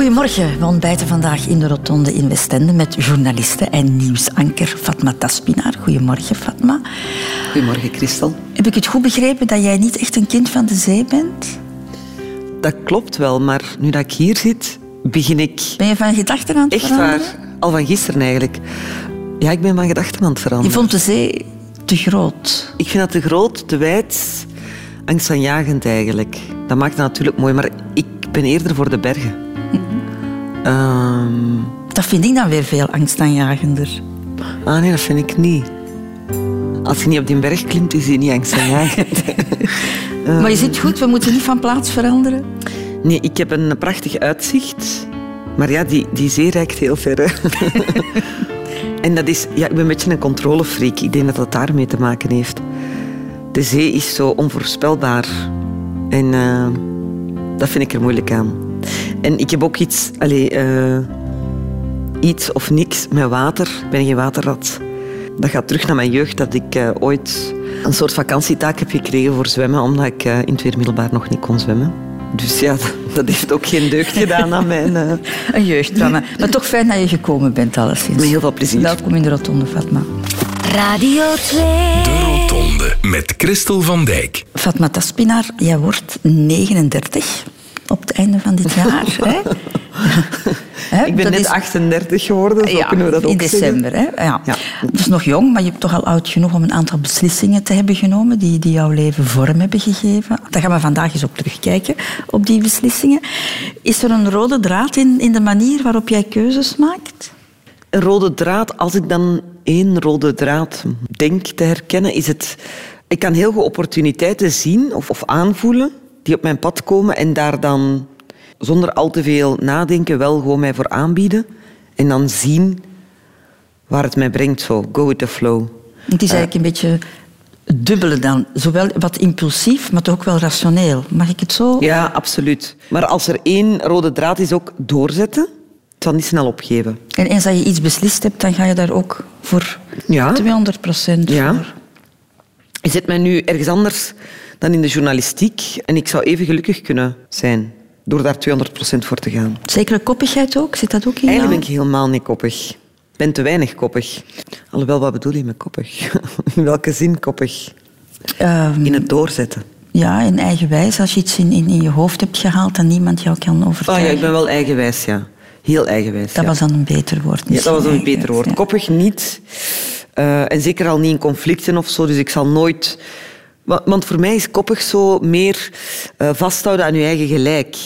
Goedemorgen. We ontbijten vandaag in de Rotonde in Westende met journaliste en nieuwsanker Fatma Taspinaar. Goedemorgen, Fatma. Goedemorgen, Christel. Heb ik het goed begrepen dat jij niet echt een kind van de zee bent? Dat klopt wel, maar nu dat ik hier zit, begin ik Ben je van gedachten aan het echt veranderen? waar, al van gisteren eigenlijk. Ja, ik ben van gedachten aan het Je veranderen. vond de zee te groot. Ik vind dat te groot, te wijd, angstaanjagend eigenlijk. Dat maakt het natuurlijk mooi, maar ik ben eerder voor de bergen. Ehm, Dat vind ik dan weer veel angstaanjagender. ah nee, dat vind ik niet. Als je niet op die berg klimt, is die niet angstaanjagend. Maar je zit goed, we moeten niet van plaats veranderen. nee, ik heb een prachtig uitzicht. Maar ja, die, die zee reikt heel ver. en dat is... Ja, ik ben een beetje een controlefreak. Ik denk dat dat daarmee te maken heeft. De zee is zo onvoorspelbaar. En eh, dat vind ik er moeilijk aan. En ik heb ook iets... Allee, eh, iets of niks met water. Ik ben geen waterrat. Dat gaat terug naar mijn jeugd, dat ik eh, ooit een soort vakantietaak heb gekregen voor zwemmen, omdat ik eh, in het tweede middelbaar nog niet kon zwemmen. Dus ja, dat heeft ook geen deugd gedaan aan mijn... eh, Een jeugddrama. Maar toch fijn dat je gekomen bent, alleszins. Met heel veel plezier. Welkom in de Rotonde, Fatma. Radio 2. De Rotonde met Christel van Dijk. Fatma Taspinaar, jij wordt 39 op het einde van dit jaar. hè? Ik ben net is- 38 geworden, zo ja, kunnen we dat ook in december. Hè? Ja. Ja. Dat is nog jong, maar je bent toch al oud genoeg om een aantal beslissingen te hebben genomen die, die jouw leven vorm hebben gegeven. Daar gaan we vandaag eens op terugkijken, op die beslissingen. Is er een rode draad in, in de manier waarop jij keuzes maakt? Een rode draad, als ik dan één rode draad denk te herkennen, is het... Ik kan heel goed opportuniteiten zien of, of aanvoelen die op mijn pad komen en daar dan zonder al te veel nadenken wel gewoon mij voor aanbieden. En dan zien waar het mij brengt. Zo, go with the flow. Het is eigenlijk een beetje het dubbele dan. Zowel wat impulsief, maar toch ook wel rationeel. Mag ik het zo? Ja, absoluut. Maar als er één rode draad is, ook doorzetten. Het zal niet snel opgeven. En eens dat je iets beslist hebt, dan ga je daar ook voor Ja. 200 procent Ja. voor. Je zet mij nu ergens anders dan in de journalistiek. En ik zou even gelukkig kunnen zijn door daar 200% voor te gaan. Zekere koppigheid ook? Zit dat ook in Eigenlijk jou? ben ik helemaal niet koppig. Ik ben te weinig koppig. Alhoewel, wat bedoel je met koppig? In welke zin koppig? Ehm, In het doorzetten. ja, in eigen wijze. Als je iets in, in, in je hoofd hebt gehaald en niemand jou kan Oh overtuigen. ja, ik ben wel eigenwijs, ja. Heel eigenwijs. Dat ja. was dan een beter woord. Ja, dat was een beter woord. ja. Koppig niet. Eh, en zeker al niet in conflicten of zo. Dus ik zal nooit... Wa- Want voor mij is koppig zo meer eh, vasthouden aan je eigen gelijk.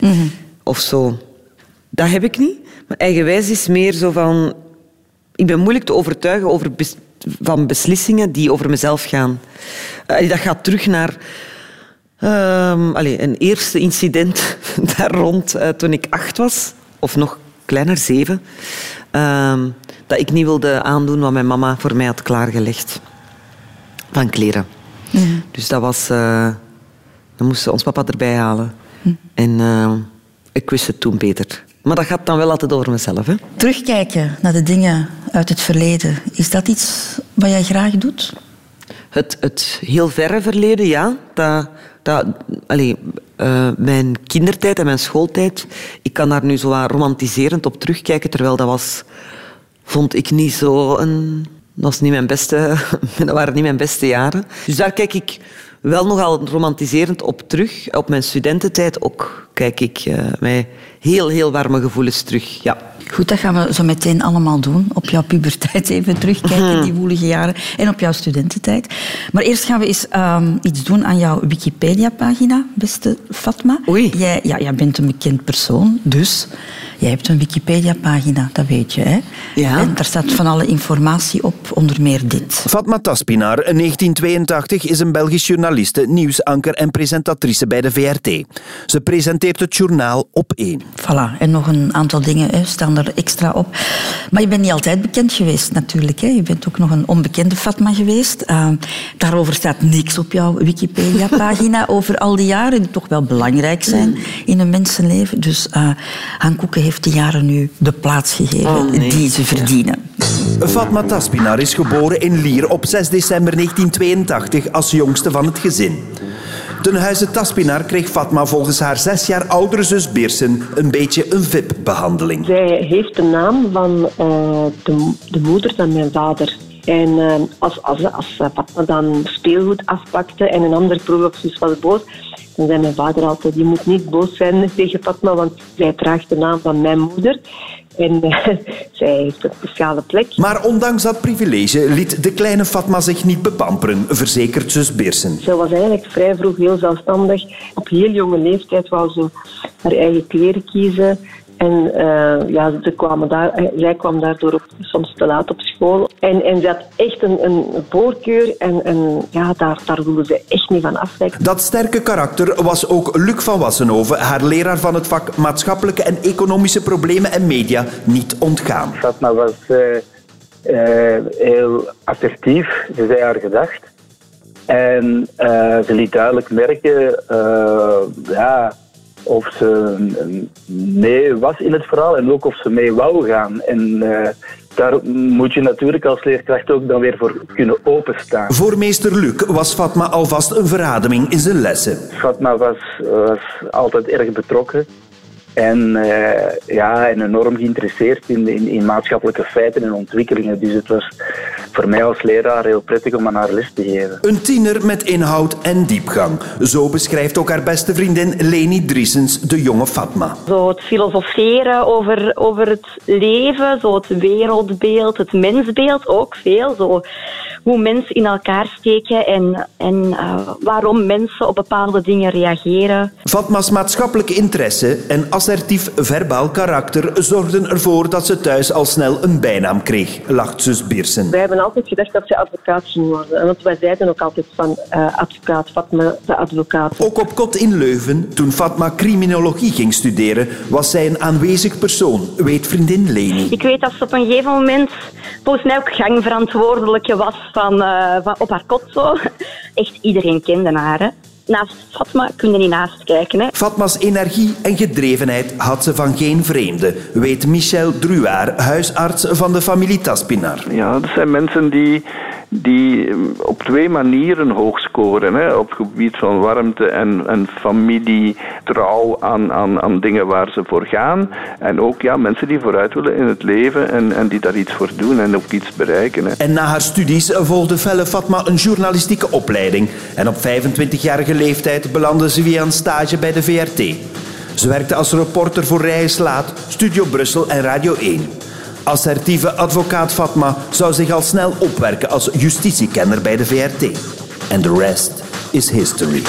Mhm. Of zo. Dat heb ik niet. Maar eigenwijs is meer zo van... Ik ben moeilijk te overtuigen over bes- van beslissingen die over mezelf gaan. Eh, dat gaat terug naar... ehm, allee, een eerste incident daar rond eh, toen ik acht was. Of nog kleiner, zeven. Ehm, dat ik niet wilde aandoen wat mijn mama voor mij had klaargelegd. Van kleren. Dus dat was... eh, dan moesten ons papa erbij halen. En eh, ik wist het toen beter. Maar dat gaat dan wel altijd over mezelf. Hè? Terugkijken naar de dingen uit het verleden. Is dat iets wat jij graag doet? Het, het heel verre verleden, ja. Dat, dat, eh, mijn kindertijd en mijn schooltijd, ik kan daar nu zo romantiserend op terugkijken, terwijl dat was, vond ik niet zo een... Dat, niet mijn beste, dat waren niet mijn beste jaren. Dus daar kijk ik wel nogal romantiserend op terug. Op mijn studententijd ook kijk ik eh, met heel, heel warme gevoelens terug. Ja. Goed, dat gaan we zo meteen allemaal doen. Op jouw puberteit even terugkijken, die woelige jaren. En op jouw studententijd. Maar eerst gaan we eens ehm, iets doen aan jouw Wikipedia-pagina, beste Fatma. Oei. Jij, ja, jij bent een bekend persoon, dus Jij hebt een Wikipedia-pagina, dat weet je, hè? Ja. En daar staat van alle informatie op, onder meer dit. Fatma Taspinar, 1982, is een Belgisch journaliste, nieuwsanker en presentatrice bij de VRT. Ze presenteert het journaal op één. Voilà, en nog een aantal dingen hè, staan er extra op. Maar je bent niet altijd bekend geweest, natuurlijk. Hè. Je bent ook nog een onbekende Fatma geweest. Uh, daarover staat niks op jouw Wikipedia-pagina over al die jaren, die toch wel belangrijk zijn in een mensenleven. Dus uh, Han Koeken heeft die jaren nu de plaats gegeven Oh, nee. die ze verdienen. Fatma Taspinar is geboren in Lier op 6 december 1982 als jongste van het gezin. Ten huize Taspinar kreeg Fatma volgens haar zes jaar oudere zus Beersen een beetje een VIP-behandeling. Zij heeft de naam van eh, de, de moeder van mijn vader. En eh, als, als, als eh, Fatma dan speelgoed afpakte en een ander broer of zus was boos, dan zei mijn vader altijd, je moet niet boos zijn tegen Fatma, want zij draagt de naam van mijn moeder. En eh, zij heeft een speciale plek. Maar ondanks dat privilege liet de kleine Fatma zich niet bepamperen, verzekert zus Beersen. Ze was eigenlijk vrij vroeg heel zelfstandig. Op heel jonge leeftijd wou ze haar eigen kleren kiezen. En eh, ja, ze kwamen daar, eh, zij kwam daardoor ook soms te laat op school. En, en ze had echt een, een voorkeur en, en ja, daar, daar wilde ze echt niet van afwijken. Dat sterke karakter was ook Luc van Wassenhoven, haar leraar van het vak maatschappelijke en economische problemen en media, niet ontgaan. Fatma was eh, eh, heel assertief, ze zei haar gedacht. En eh, ze liet duidelijk merken eh, ja, of ze mee was in het verhaal en ook of ze mee wou gaan. En eh, daar moet je natuurlijk als leerkracht ook dan weer voor kunnen openstaan. Voor meester Luc was Fatma alvast een verademing in zijn lessen. Fatma was, was altijd erg betrokken. En eh, ja, en enorm geïnteresseerd in, in, in maatschappelijke feiten en ontwikkelingen. Dus het was voor mij als leraar heel prettig om aan haar les te geven. Een tiener met inhoud en diepgang. Zo beschrijft ook haar beste vriendin Leni Driesens de jonge Fatma. Zo het filosoferen over, over het leven, zo het wereldbeeld, het mensbeeld ook veel. Zo hoe mensen in elkaar steken en, en uh, waarom mensen op bepaalde dingen reageren. Fatma's maatschappelijke interesse en assertief verbaal karakter zorgden ervoor dat ze thuis al snel een bijnaam kreeg, lacht zus Biersen. Wij hebben altijd gedacht dat zij advocaat ging worden. En want wij zeiden ook altijd van uh, advocaat, Fatma de advocaat. Ook op kot in Leuven, toen Fatma criminologie ging studeren, was zij een aanwezig persoon, weet vriendin Leni. Ik weet dat ze op een gegeven moment volgens mij ook gangverantwoordelijke was van, uh, van op haar kot zo. Echt iedereen kende haar. Hè. Naast Fatma kun je niet naast kijken. Hè. Fatma's energie en gedrevenheid had ze van geen vreemde, weet Michel Druaar, huisarts van de familie Taspinar. Ja, dat zijn mensen die, die op twee manieren hoog scoren. Hè. Op het gebied van warmte en, en familie, trouw aan, aan, aan dingen waar ze voor gaan. En ook ja, mensen die vooruit willen in het leven en, en die daar iets voor doen en ook iets bereiken. Hè. En na haar studies volgde Felle Fatma een journalistieke opleiding. En op 25-jarige leeftijd belandde ze via een stage bij de VRT. Ze werkte als reporter voor Rijslaat, Studio Brussel en Radio 1. Assertieve advocaat Fatma zou zich al snel opwerken als justitiekenner bij de VRT. En de rest is history.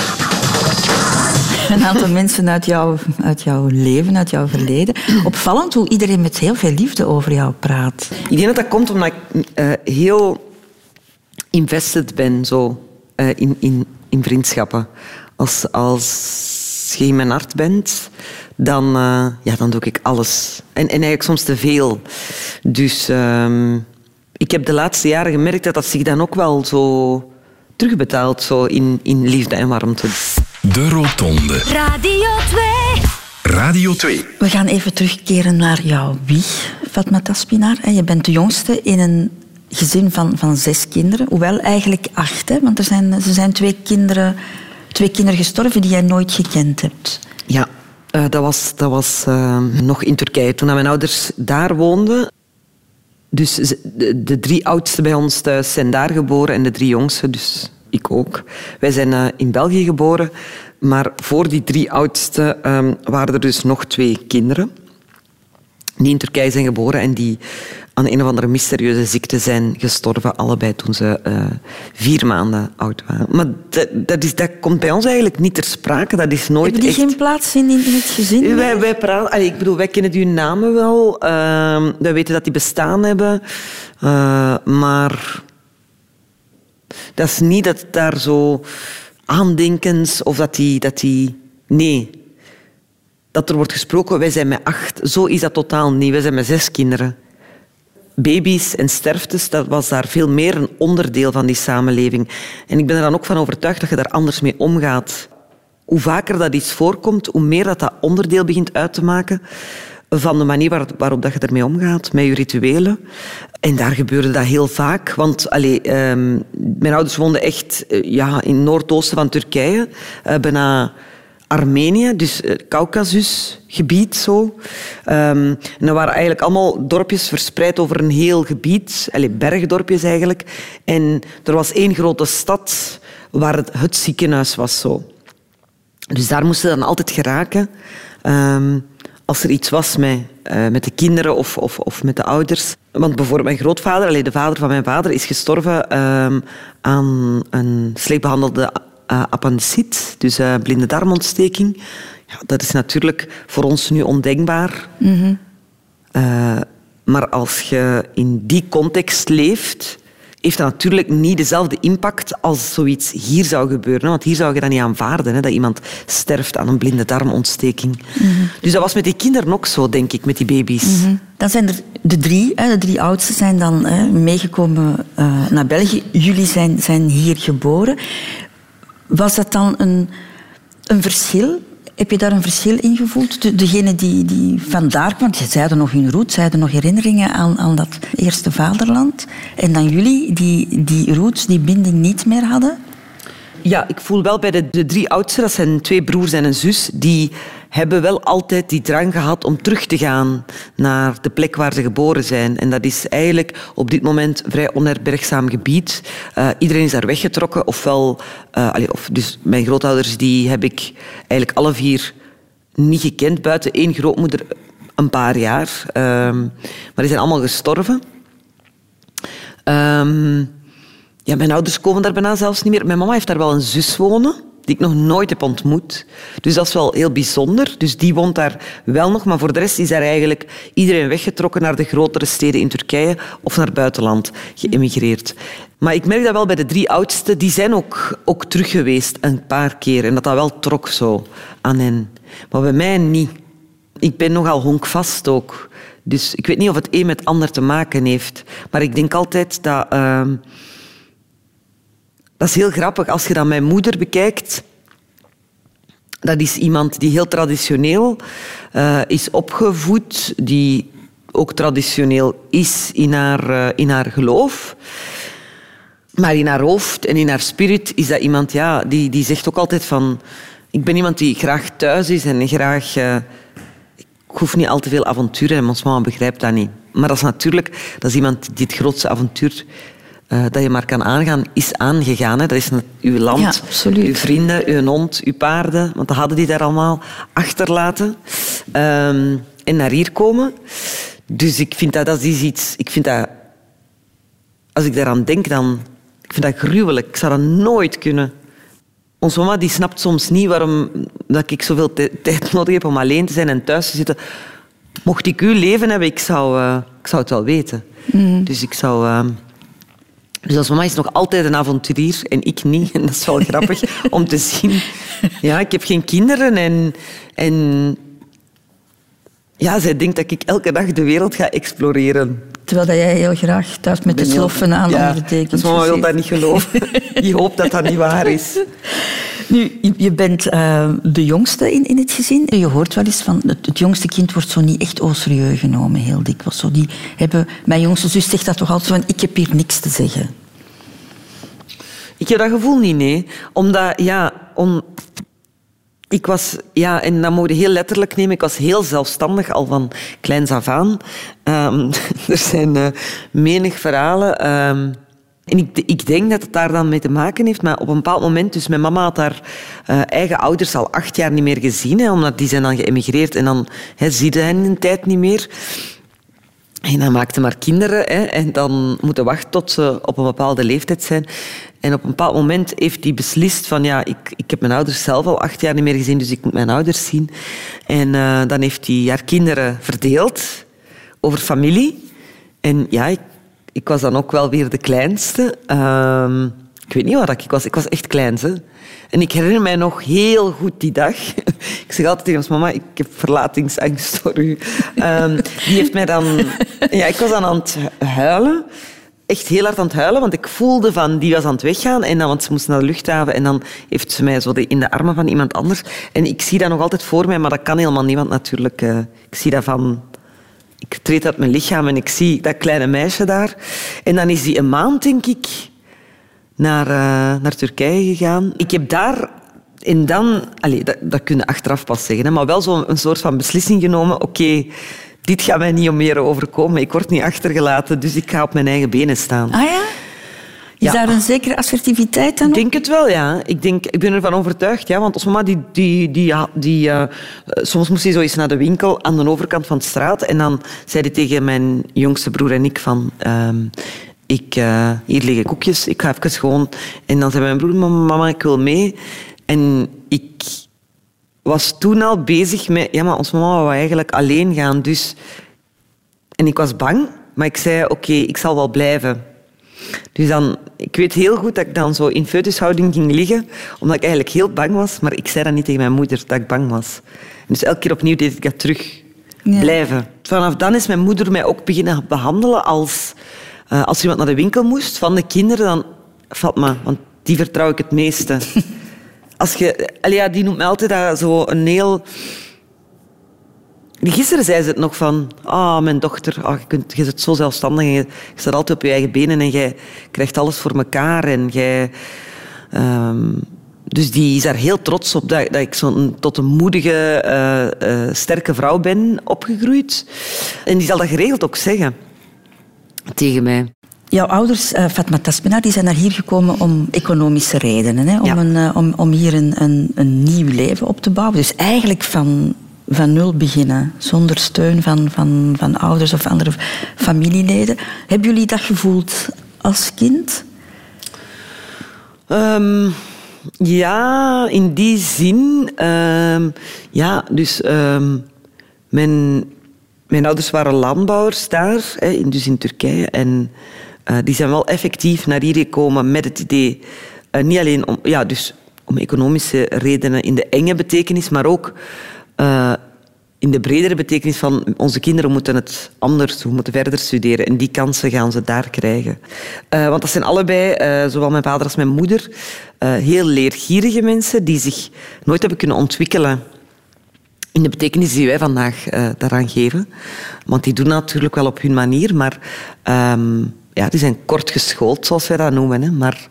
Een aantal mensen uit, jou, uit jouw leven, uit jouw verleden. Opvallend hoe iedereen met heel veel liefde over jou praat. Ik denk dat dat komt omdat ik uh, heel invested ben zo, uh, in, in, in vriendschappen. Als, als je in mijn hart bent, dan, uh, ja, dan doe ik alles. En, en eigenlijk soms te veel. Dus uh, ik heb de laatste jaren gemerkt dat dat zich dan ook wel zo terugbetaalt zo in, in liefde en warmte. De Rotonde. Radio 2. Radio 2. We gaan even terugkeren naar jouw wieg, Fatma Taspinar. Je bent de jongste in een gezin van, van zes kinderen. Hoewel eigenlijk acht, hè? want er zijn, er zijn twee, kinderen, twee kinderen gestorven die jij nooit gekend hebt. Ja, uh, dat was, dat was uh, nog in Turkije. Toen mijn ouders daar woonden... Dus de, de drie oudsten bij ons thuis zijn daar geboren en de drie jongsten, dus ik ook. Wij zijn uh, in België geboren, maar voor die drie oudsten um, waren er dus nog twee kinderen. die in Turkije zijn geboren en die aan een of andere mysterieuze ziekte zijn gestorven, allebei toen ze eh, vier maanden oud waren. Maar dat, dat, is, dat komt bij ons eigenlijk niet ter sprake. Dat is nooit Hebben die echt... geen plaats in, in, het gezin? Wij, wij praten, allee, ik bedoel, wij kennen die namen wel. Ehm, wij weten dat die bestaan hebben. Eh, maar dat is niet dat daar zo aandenkens of dat die, dat die... Nee. Dat er wordt gesproken, wij zijn met acht. Zo is dat totaal niet. Wij zijn met zes kinderen. Baby's en sterftes, dat was daar veel meer een onderdeel van die samenleving. En ik ben er dan ook van overtuigd dat je daar anders mee omgaat. Hoe vaker dat iets voorkomt, hoe meer dat dat onderdeel begint uit te maken van de manier waar- waarop dat je ermee omgaat, met je rituelen. En daar gebeurde dat heel vaak. Want allee, ehm, mijn ouders woonden echt eh, ja, in het noordoosten van Turkije, eh, bijna Armenië, dus eh, Caucasusgebied zo. En dat waren eigenlijk allemaal dorpjes verspreid over een heel gebied, allee, bergdorpjes eigenlijk. En er was één grote stad waar het, het ziekenhuis was zo. Dus daar moesten ze dan altijd geraken. Ehm, als er iets was met, eh, met de kinderen of, of, of met de ouders. Want bijvoorbeeld mijn grootvader, allee, de vader van mijn vader, is gestorven ehm, aan een slecht behandelde uh, appendicit, dus eh, blinde darmontsteking. Ja, dat is natuurlijk voor ons nu ondenkbaar. Eh, maar als je in die context leeft, heeft dat natuurlijk niet dezelfde impact als zoiets hier zou gebeuren. Want hier zou je dat niet aanvaarden, hè, dat iemand sterft aan een blinde darmontsteking. Dus dat was met die kinderen ook zo, denk ik, met die baby's. Dan zijn er de drie, hè, de drie oudsten zijn dan hè, meegekomen naar België. Jullie zijn, zijn hier geboren. Was dat dan een, een verschil? Heb je daar een verschil in gevoeld? De, degene die, die vandaar kwam, die zeiden nog hun roots, zeiden nog herinneringen aan, aan dat eerste vaderland. En dan jullie, die die roots, die binding niet meer hadden? Ja, ik voel wel bij de, de drie oudsten, dat zijn twee broers en een zus, die hebben wel altijd die drang gehad om terug te gaan naar de plek waar ze geboren zijn. En dat is eigenlijk op dit moment vrij onherbergzaam gebied. Eh, iedereen is daar weggetrokken, ofwel... allee, of, dus mijn grootouders die heb ik eigenlijk alle vier niet gekend, buiten één grootmoeder een paar jaar. Ehm, maar die zijn allemaal gestorven. Ehm, ja, mijn ouders komen daar bijna zelfs niet meer. Mijn mama heeft daar wel een zus wonen, die ik nog nooit heb ontmoet. Dus dat is wel heel bijzonder. Dus die woont daar wel nog. Maar voor de rest is daar eigenlijk iedereen weggetrokken naar de grotere steden in Turkije of naar het buitenland geëmigreerd. Maar ik merk dat wel bij de drie oudsten, die zijn ook, ook terug geweest een paar keer. En dat dat wel trok zo aan hen. Maar bij mij niet. Ik ben nogal honkvast ook. Dus ik weet niet of het een met ander te maken heeft. Maar ik denk altijd dat... ehm, dat is heel grappig. Als je dan mijn moeder bekijkt... Dat is iemand die heel traditioneel eh, is opgevoed. Die ook traditioneel is in haar, eh, in haar geloof. Maar in haar hoofd en in haar spirit is dat iemand ja, die, die zegt ook altijd van... Ik ben iemand die graag thuis is en graag... eh, ik hoef niet al te veel avonturen en ons mama begrijpt dat niet. Maar dat is natuurlijk dat is iemand die het grootste avontuur eh, dat je maar kan aangaan, is aangegaan. Hè. Dat is uw land, Ja, uw vrienden, uw hond, uw paarden. Want dat hadden die daar allemaal achterlaten. Ehm, en naar hier komen. Dus ik vind dat, dat is iets... Ik vind dat... Als ik daaraan denk, dan... Ik vind dat gruwelijk. Ik zou dat nooit kunnen. Onze mama die snapt soms niet waarom dat ik zoveel ti- tijd nodig heb om alleen te zijn en thuis te zitten. Mocht ik uw leven hebben, ik zou, eh, ik zou het wel weten. Dus ik zou... eh, dus als mama is nog altijd een avonturier en ik niet. En dat is wel grappig om te zien. Ja, ik heb geen kinderen en... en ja, zij denkt dat ik elke dag de wereld ga exploreren. Terwijl dat jij heel graag thuis met de sloffen aan ja, onder de dekens Dus mama wil dat niet geloven. Die hoopt dat dat niet waar is. Nu, je- bent eh, de jongste in, in het gezin. Je hoort wel eens van het, het jongste kind wordt zo niet echt au serieus genomen, heel dikwijls. Zo, die hebben, mijn jongste zus zegt dat toch altijd van, ik heb hier niks te zeggen. Ik heb dat gevoel niet, nee. Omdat, ja. Ik was, ja, en dat moet je heel letterlijk nemen, ik was heel zelfstandig al van kleins af aan. Ehm, er zijn eh, menig verhalen. ehm, En ik, ik denk dat het daar dan mee te maken heeft, maar op een bepaald moment, dus mijn mama had haar eh, eigen ouders al acht jaar niet meer gezien, hè, omdat die zijn dan geëmigreerd en dan hè, zie je hen een tijd niet meer. En dan maakte maar kinderen hè, en dan moeten wachten tot ze op een bepaalde leeftijd zijn. En op een bepaald moment heeft hij beslist van ja, ik, ik heb mijn ouders zelf al acht jaar niet meer gezien, dus ik moet mijn ouders zien. En eh, dan heeft hij haar kinderen verdeeld over familie. En ja, ik was dan ook wel weer de kleinste. Ehm, ik weet niet wat ik was. Ik was echt klein. En ik herinner mij nog heel goed die dag. Ik zeg altijd tegen mama, ik heb verlatingsangst voor u. Ehm, die heeft mij dan... Ja, ik was dan aan het huilen. Echt heel hard aan het huilen, want ik voelde van, die was aan het weggaan. En dan, want ze moest naar de luchthaven en dan heeft ze mij zo in de armen van iemand anders. En ik zie dat nog altijd voor mij, maar dat kan helemaal niemand natuurlijk. eh, ik zie dat van ik treed uit mijn lichaam en ik zie dat kleine meisje daar. En dan is die een maand, denk ik, naar, eh, naar Turkije gegaan. Ik heb daar... En dan... Allez, dat, dat kun je achteraf pas zeggen. Hè, maar wel zo'n soort van beslissing genomen. Oké, dit gaat mij niet om meer overkomen. Ik word niet achtergelaten, dus ik ga op mijn eigen benen staan. Ah ja? Is daar een zekere assertiviteit dan Ik denk het wel, ja. Ik, denk, ik ben ervan overtuigd, ja. Want als mama, die, die, die, die, eh, soms moest hij zo eens naar de winkel aan de overkant van de straat. En dan zei hij tegen mijn jongste broer en ik van... ehm, ik, eh, hier liggen koekjes, ik ga even gewoon... En dan zei mijn broer, mama, ik wil mee. En ik was toen al bezig met... Ja, maar ons mama wou eigenlijk alleen gaan, dus... En ik was bang, maar ik zei, oké, ik zal wel blijven. Dus dan, ik weet heel goed dat ik dan zo in foetushouding ging liggen, omdat ik eigenlijk heel bang was, maar ik zei dat niet tegen mijn moeder, dat ik bang was. Dus elke keer opnieuw deed ik dat terug. Ja. Blijven. Vanaf dan is mijn moeder mij ook beginnen behandelen als... eh, als iemand naar de winkel moest van de kinderen, dan... Fatma, want die vertrouw ik het meeste. Als je... Allee, ja, die noemt mij altijd dat zo een heel... Gisteren zei ze het nog van, ah, mijn dochter, ah, je, kunt, je bent zo zelfstandig en je, je staat altijd op je eigen benen en jij krijgt alles voor elkaar. En jij, ehm, dus die is daar heel trots op dat, dat ik zo tot een moedige, eh, eh, sterke vrouw ben opgegroeid. En die zal dat geregeld ook zeggen tegen mij. Jouw ouders, eh, Fatma Tasmina, die zijn naar hier gekomen om economische redenen. Hè? Om, Ja. een, om, om hier een, een, een nieuw leven op te bouwen. Dus eigenlijk van, van nul beginnen, zonder steun van, van, van ouders of andere familieleden. Hebben jullie dat gevoeld als kind? Ehm, ja, in die zin. ehm, ja, dus ehm, mijn, mijn ouders waren landbouwers daar, hè, dus in Turkije. En eh, die zijn wel effectief naar hier gekomen met het idee, eh, niet alleen om, ja, dus om economische redenen in de enge betekenis, maar ook eh, in de bredere betekenis van onze kinderen moeten het anders doen, moeten verder studeren. En die kansen gaan ze daar krijgen. Eh, want dat zijn allebei, eh, zowel mijn vader als mijn moeder, heel leergierige mensen die zich nooit hebben kunnen ontwikkelen in de betekenis die wij vandaag eh, daaraan geven. Want die doen natuurlijk wel op hun manier, maar ehm, ja, die zijn kort geschoold, zoals wij dat noemen. Hè. Maar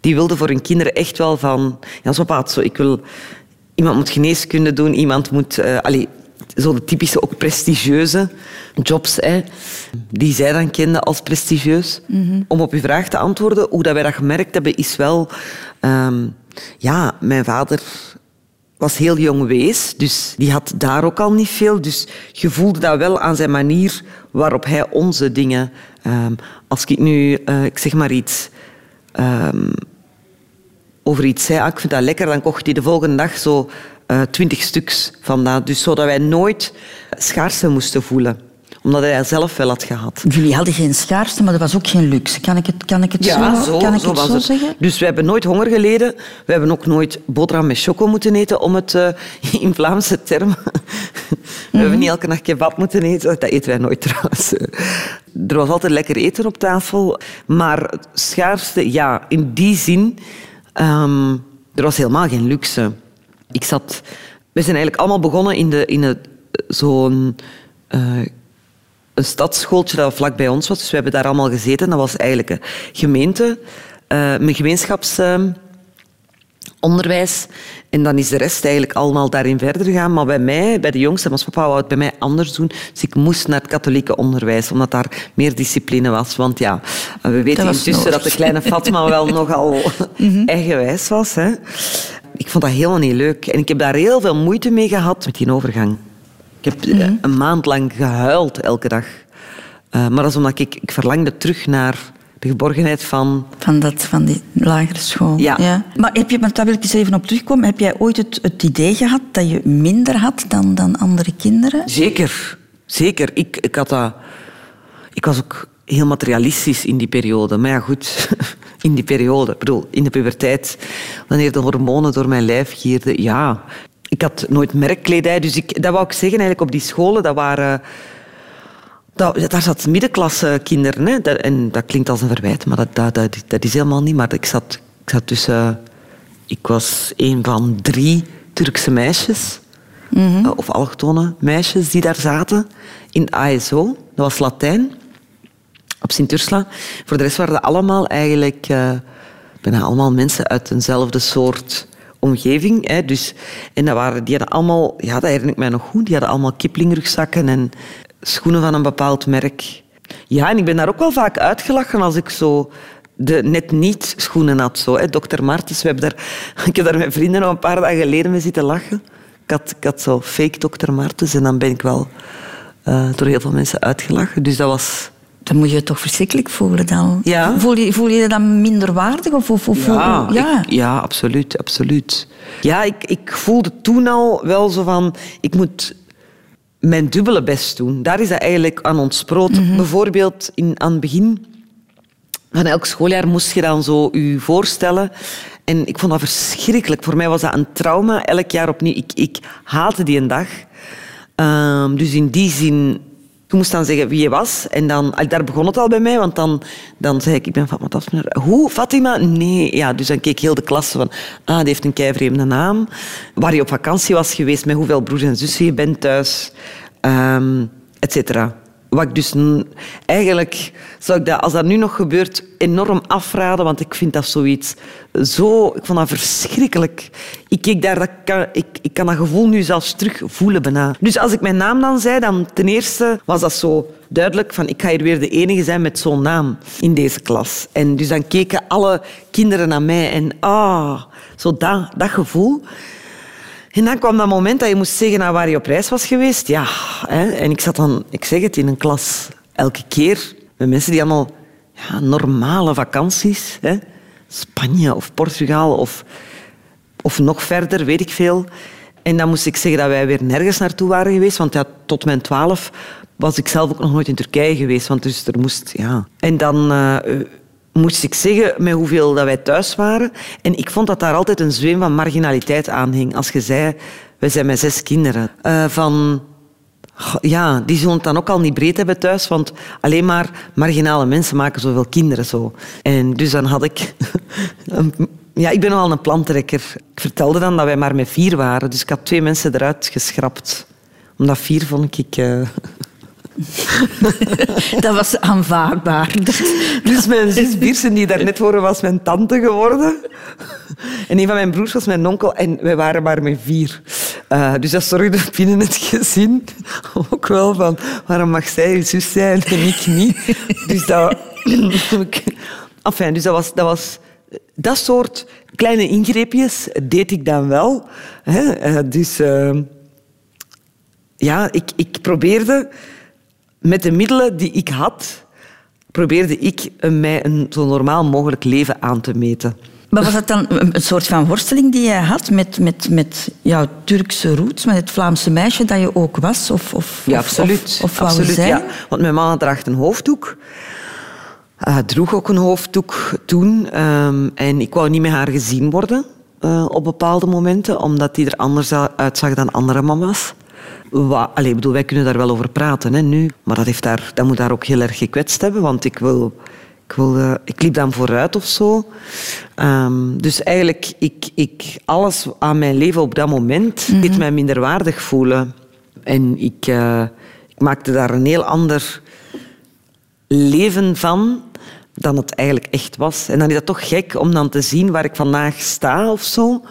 die wilden voor hun kinderen echt wel van... Ja, zo paat, zo, ik wil... Iemand moet geneeskunde doen, iemand moet... eh allee, zo de typische, ook prestigieuze jobs, hè, die zij dan kenden als prestigieus. Om op uw vraag te antwoorden, hoe dat wij dat gemerkt hebben, is wel... ehm, ja, mijn vader was heel jong wees, dus die had daar ook al niet veel. Dus je voelde dat wel aan zijn manier waarop hij onze dingen... ehm, als ik nu, eh, ik zeg maar iets... ehm, over iets zei, ah, ik vind dat lekker, dan kocht hij de volgende dag zo eh, twintig stuks van dat. Dus zodat wij nooit schaarste moesten voelen. Omdat hij zelf wel had gehad. Jullie hadden geen schaarste, maar dat was ook geen luxe. Kan ik het, kan ik het zo, kan ik het zo het. zeggen? Dus we hebben nooit honger geleden. We hebben ook nooit boterham met choco moeten eten, om het eh, in Vlaamse termen. We hebben niet elke nacht kebab moeten eten. Dat eten wij nooit trouwens. Er was altijd lekker eten op tafel. Maar schaarste, ja, in die zin... ehm, er was helemaal geen luxe. Ik zat... We zijn eigenlijk allemaal begonnen in, de, in het, zo'n... eh, een stadsschooltje dat vlak bij ons was. Dus we hebben daar allemaal gezeten. Dat was eigenlijk een gemeente, eh, een. Onderwijs. En dan is de rest eigenlijk allemaal daarin verder gegaan. Maar bij mij, bij de jongste, ons papa wou het bij mij anders doen. Dus ik moest naar het katholieke onderwijs, omdat daar meer discipline was. Want ja, we weten intussen dat de kleine Fatma wel nogal eigenwijs was. Hè. Ik vond dat helemaal niet leuk. En ik heb daar heel veel moeite mee gehad met die overgang. Ik heb eh, een maand lang gehuild elke dag. Eh, maar dat is omdat ik, ik verlangde terug naar de geborgenheid van... Van, dat, van die lagere school. Ja. Maar heb je, want daar wil ik eens even op terugkomen. Heb jij ooit het, het idee gehad dat je minder had dan, dan andere kinderen? Zeker, zeker. Ik, ik, had dat, ik was ook heel materialistisch in die periode. Maar ja, goed, in die periode, ik bedoel, in de puberteit, wanneer de hormonen door mijn lijf gierden, ja. Ik had nooit merkkledij, dus ik, dat wou ik zeggen eigenlijk op die scholen, dat waren... Dat, daar zat middenklasse kinderen. Hè. Dat, en dat klinkt als een verwijt, maar dat, dat, dat, dat is helemaal niet. Maar ik zat, ik zat tussen... Ik was een van drie Turkse meisjes. eh, Of allochtone meisjes die daar zaten. In ASO. Dat was Latijn. Op Sint-Ursula. Voor de rest waren dat allemaal eigenlijk... eh, bijna allemaal mensen uit eenzelfde soort omgeving. Hè. Dus, en dat waren, die hadden allemaal... Ja, dat herinner ik mij nog goed. Die hadden allemaal Kipling-rugzakken en schoenen van een bepaald merk. Ja, en ik ben daar ook wel vaak uitgelachen als ik zo de net niet schoenen had. Zo, hè. Dr. Martens, we hebben daar, ik heb daar met vrienden nog een paar dagen geleden mee zitten lachen. Ik had, ik had zo fake Dr. Martens en dan ben ik wel eh, door heel veel mensen uitgelachen. Dus dat was... Dan moet je je toch verschrikkelijk voelen dan. Ja. Voel je, voel je je dan minder waardig? Of, of, of, Ja, ja. ik- ja absoluut, absoluut. Ja, ik, ik voelde toen al wel zo van... Ik moet mijn dubbele best doen. Daar is dat eigenlijk aan ontsproot. Bijvoorbeeld in, aan het begin van elk schooljaar moest je dan zo je voorstellen. En ik vond dat verschrikkelijk. Voor mij was dat een trauma. Elk jaar opnieuw. Ik, ik haatte die een dag. Ehm, dus in die zin... Je moest dan zeggen wie je was. En dan, al- daar begon het al bij mij. Want dan, dan zei ik, ik ben Tasmener. Hoe, Fatima? Nee. Ja, dus dan keek heel de klas van... Ah, die heeft een keivreemde naam. Waar je op vakantie was geweest. Met hoeveel broers en zussen je bent thuis. ehm et cetera. Wat dus eigenlijk zou ik dat, als dat nu nog gebeurt, enorm afraden, want ik vind dat zoiets zo. Ik vond dat verschrikkelijk. Ik keek daar, dat kan, ik, ik kan dat gevoel nu zelfs terug voelen bijna. Dus als ik mijn naam dan zei, dan ten eerste was dat zo duidelijk van ik ga hier weer de enige zijn met zo'n naam in deze klas. En dus dan keken alle kinderen naar mij en ah, zo dat, dat gevoel. En dan kwam dat moment dat je moest zeggen naar waar je op reis was geweest. Ja, hè. en ik zat dan, ik zeg het, in een klas elke keer met mensen die allemaal ja, normale vakanties, hè. Spanje of Portugal of, of nog verder, weet ik veel. En dan moest ik zeggen dat wij weer nergens naartoe waren geweest, want ja, tot mijn twaalf was ik zelf ook nog nooit in Turkije geweest, want dus er moest, ja. En dan eh, moest ik zeggen met hoeveel dat wij thuis waren. En ik vond dat daar altijd een zweem van marginaliteit aan hing. Als je zei, wij zijn met zes kinderen. Eh, van, ja, die zullen het dan ook al niet breed hebben thuis, want alleen maar marginale mensen maken zoveel kinderen zo. En dus dan had ik... ja, ik ben nogal een plantrekker. Ik vertelde dan dat wij maar met vier waren, dus ik had twee mensen eruit geschrapt. Omdat vier vond ik... eh, Dat was aanvaardbaar. Dus mijn zus Biersen, die daar net voor was mijn tante geworden. En een van mijn broers was mijn onkel. En wij waren maar met vier. Eh, dus dat zorgde binnen het gezin ook wel van... Waarom mag zij je zus zijn en ik niet? Dus dat... Enfin, dus dat was... Dat was dat soort kleine ingreepjes deed ik dan wel. Hè. Eh, Dus eh, ja, ik, ik probeerde met de middelen die ik had, probeerde ik een- mij een zo normaal mogelijk leven aan te meten. Maar was dat dan een soort van worsteling die jij had met, met, met jouw Turkse roots, met het Vlaamse meisje dat je ook was? Of, of, Ja, absoluut. Of, of wou absoluut zijn? ja. Want mijn mama draagt een hoofddoek. Eh, droeg ook een hoofddoek toen. ehm, en ik wou niet met haar gezien worden eh, op bepaalde momenten, omdat die er anders uitzag dan andere mama's. Wa, allee, ik bedoel, wij kunnen daar wel over praten hè, nu. Maar dat, heeft daar, dat moet daar ook heel erg gekwetst hebben, want ik wil... Ik, wil, ik liep dan vooruit of zo. Ehm, dus eigenlijk, ik, ik, alles aan mijn leven op dat moment deed mij minderwaardig voelen. En ik, eh, ik maakte daar een heel ander leven van dan het eigenlijk echt was. En dan is dat toch gek om dan te zien waar ik vandaag sta of zo.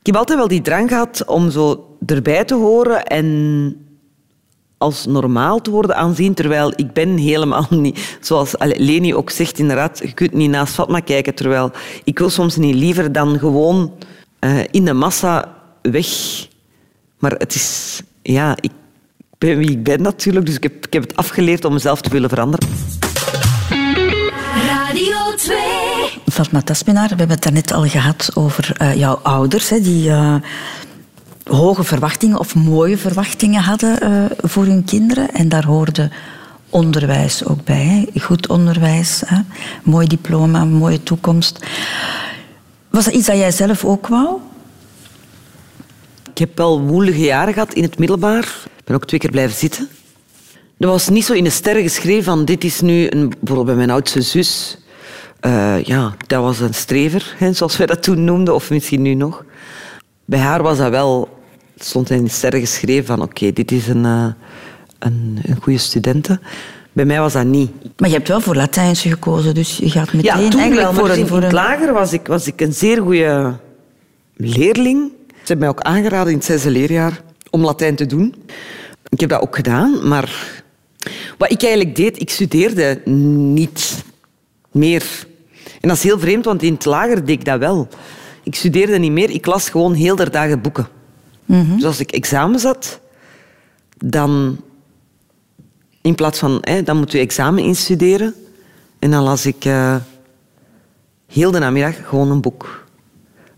Ik heb altijd wel die drang gehad om zo erbij te horen en als normaal te worden aanzien, terwijl ik ben helemaal niet... Zoals Leni ook zegt, inderdaad, je kunt niet naast Fatma kijken, terwijl ik wil soms niet liever dan gewoon eh, in de massa weg. Maar het is... Ja, ik ben wie ik ben natuurlijk, dus ik heb, ik heb het afgeleerd om mezelf te willen veranderen. Radio 2. Fatma Taspinar, we hebben het daarnet al gehad over eh, jouw ouders, hè, die eh, hoge verwachtingen of mooie verwachtingen hadden eh, voor hun kinderen. En daar hoorde onderwijs ook bij. Goed onderwijs, hè. mooi diploma, mooie toekomst. Was dat iets dat jij zelf ook wou? Ik heb wel woelige jaren gehad in het middelbaar. Ik ben ook twee keer blijven zitten. Er was niet zo in de sterren geschreven van dit is nu, een, bij mijn oudste zus. eh, ja, dat was een strever, hè, zoals wij dat toen noemden, of misschien nu nog. Bij haar was dat wel, stond in de sterren geschreven van oké, dit is een, eh, een, een goede studente. Bij mij was dat niet. Maar je hebt wel voor Latijnse gekozen, dus je gaat meteen Ja, toen eigenlijk wel, voor dus een... in, Voor het lager was ik, was ik een zeer goede leerling. Ze hebben mij ook aangeraden in het zesde leerjaar om Latijn te doen. Ik heb dat ook gedaan, maar wat ik eigenlijk deed, ik studeerde niet meer. En dat is heel vreemd, want in het lager deed ik dat wel. Ik studeerde niet meer, ik las gewoon heel de dagen boeken. Dus als ik examen zat, dan in plaats van, hè, dan moet je examen instuderen. En dan las ik eh, heel de namiddag gewoon een boek.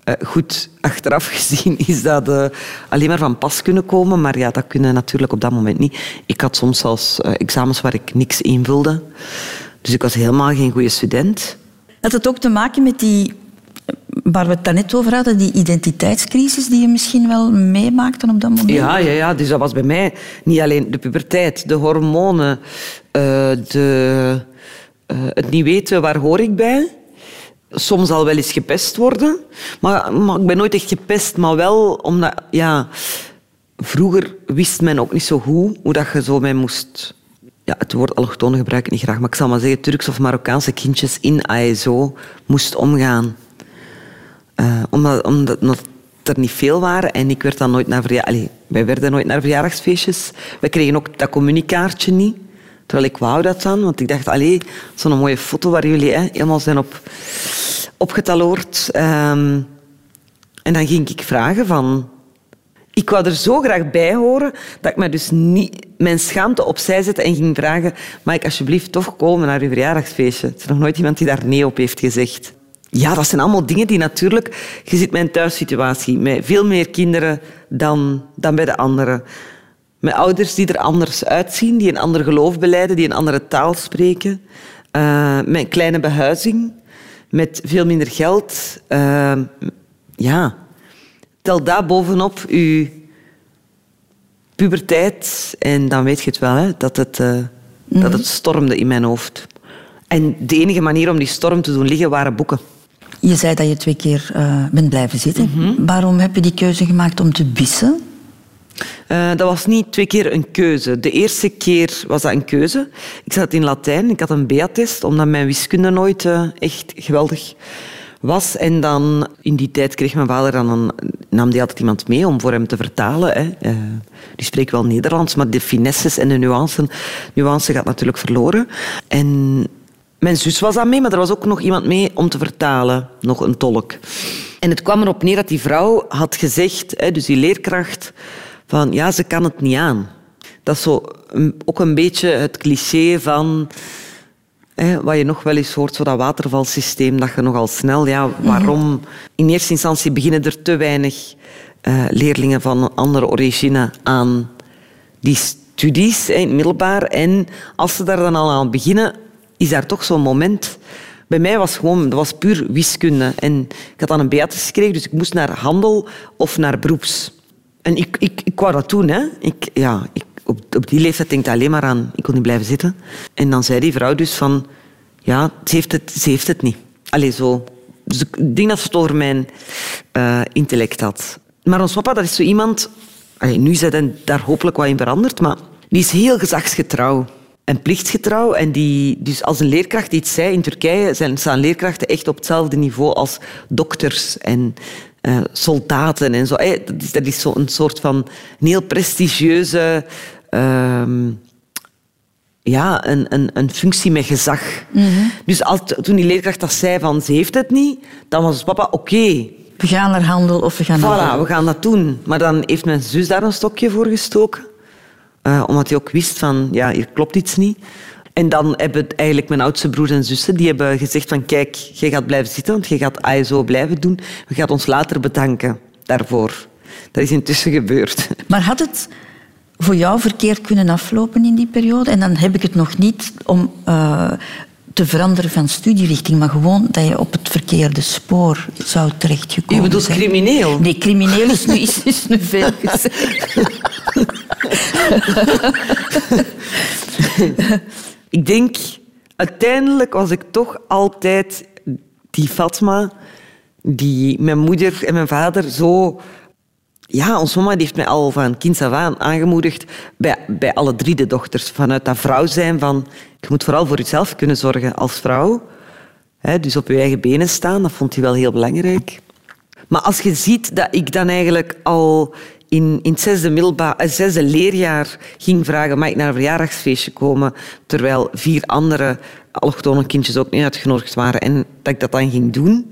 Eh, goed, achteraf gezien is dat eh, alleen maar van pas kunnen komen. Maar ja, dat kunnen natuurlijk op dat moment niet. Ik had soms zelfs examens waar ik niks invulde. Dus ik was helemaal geen goede student. Had het ook te maken met die, waar we het daarnet over hadden, die identiteitscrisis die je misschien wel meemaakte op dat moment? Ja, ja, ja, dus dat was bij mij niet alleen de puberteit, de hormonen, eh, de, eh, het niet weten waar hoor ik bij. Soms al wel eens gepest worden. Maar, maar ik ben nooit echt gepest, maar wel omdat... Ja, vroeger wist men ook niet zo goed hoe dat je zo mee moest... Ja, het woord allochtonen gebruik ik niet graag, maar ik zal maar zeggen Turks of Marokkaanse kindjes in ASO moest omgaan. Eh, omdat, omdat er niet veel waren en ik werd dan nooit naar wij werden nooit naar verjaardagsfeestjes. Wij kregen ook dat communicaartje niet. Terwijl ik wou dat dan, want ik dacht, allee, zo'n mooie foto waar jullie hè, helemaal zijn op, opgetaloord. Ehm, en dan ging ik vragen van... Ik wou er zo graag bij horen dat ik me dus niet mijn schaamte opzij zette en ging vragen mag ik alsjeblieft toch komen naar uw verjaardagsfeestje? Er is nog nooit iemand die daar nee op heeft gezegd. Ja, dat zijn allemaal dingen die natuurlijk... Je zit mijn thuissituatie met veel meer kinderen dan, dan bij de anderen. Met ouders die er anders uitzien, die een ander geloof beleiden, die een andere taal spreken. Eh, met een kleine behuizing, met veel minder geld. Eh, ja, tel daar bovenop uw puberteit en dan weet je het wel, hè, dat, het, eh, dat het stormde in mijn hoofd. En de enige manier om die storm te doen liggen waren boeken. Je zei dat je twee keer eh, bent blijven zitten. Mhm. Waarom heb je die keuze gemaakt om te wissen? Eh, dat was niet twee keer een keuze. De eerste keer was dat een keuze. Ik zat in Latijn, ik had een B-attest, omdat mijn wiskunde nooit eh, echt geweldig was. En dan, in die tijd kreeg mijn vader dan een, nam die altijd iemand mee om voor hem te vertalen. Hè. Die spreekt wel Nederlands, maar de finesses en de nuances, nuance gaat natuurlijk verloren. En mijn zus was aan mee, maar er was ook nog iemand mee om te vertalen, nog een tolk. En het kwam erop neer dat die vrouw had gezegd, dus die leerkracht, van ja, ze kan het niet aan. Dat is zo ook een beetje het cliché van hè, wat je nog wel eens hoort, zo dat watervalsysteem, dat je nogal snel, ja, waarom? In eerste instantie beginnen er te weinig eh, leerlingen van een andere origine aan die studies in het middelbaar. En als ze daar dan al aan beginnen, is daar toch zo'n moment. Bij mij was gewoon, dat was puur wiskunde. En ik had dan een Beatrice gekregen, dus ik moest naar handel of naar beroeps. En ik, ik, ik dat doen. Hè. Ik, ja, ik, op, op die leeftijd denk ik alleen maar aan, ik kon niet blijven zitten. En dan zei die vrouw dus van, ja, ze heeft het, ze heeft het niet. Allee, zo. Dus ik denk dat ze het over mijn eh, intellect had. Maar ons papa, dat is zo iemand... Nu is hij daar hopelijk wat in veranderd, maar die is heel gezagsgetrouw. En plichtsgetrouw. En die, dus als een leerkracht iets zei in Turkije, zijn, staan leerkrachten echt op hetzelfde niveau als dokters en eh, soldaten en zo. Eh, dat is, dat is zo een soort van een heel prestigieuze. ehm, ja, een, een, een functie met gezag. Dus als, toen die leerkracht dat zei van ze heeft het niet, dan was papa oké. We gaan naar handel of we gaan naar Voilà, we gaan dat doen. Maar dan heeft mijn zus daar een stokje voor gestoken. Eh, omdat hij ook wist van, ja, hier klopt iets niet. En dan hebben eigenlijk mijn oudste broers en zussen, die hebben gezegd van, kijk, jij gaat blijven zitten, want je gaat ASO blijven doen. We gaan ons later bedanken daarvoor. Dat is intussen gebeurd. Maar had het voor jou verkeerd kunnen aflopen in die periode? En dan heb ik het nog niet om eh, te veranderen van studierichting, maar gewoon dat je op het verkeerde spoor zou terechtgekomen Je bedoelt zijn. crimineel? Nee, crimineel is nu, is, is nu veel gezegd. Ik denk, uiteindelijk was ik toch altijd die Fatma, die mijn moeder en mijn vader zo... Ja, ons mama heeft mij al van kinds af aan aangemoedigd bij, bij alle drie de dochters. Vanuit dat vrouw zijn van... Je moet vooral voor jezelf kunnen zorgen als vrouw. Hè, dus op je eigen benen staan, dat vond hij wel heel belangrijk. Maar als je ziet dat ik dan eigenlijk al in, in het zesde, middelba- eh, zesde leerjaar ging vragen, mag ik naar een verjaardagsfeestje komen, terwijl vier andere allochtone kindjes ook niet uitgenodigd waren en dat ik dat dan ging doen,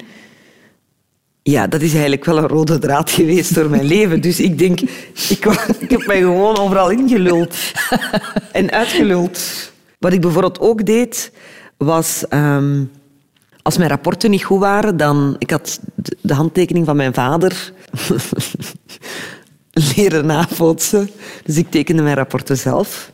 ja, dat is eigenlijk wel een rode draad geweest door mijn leven. Dus ik denk, ik, ik heb mij gewoon overal ingeluld en uitgeluld. Wat ik bijvoorbeeld ook deed, was... ehm, als mijn rapporten niet goed waren, dan... Ik had de- de handtekening van mijn vader leren nabootsen. Dus ik tekende mijn rapporten zelf.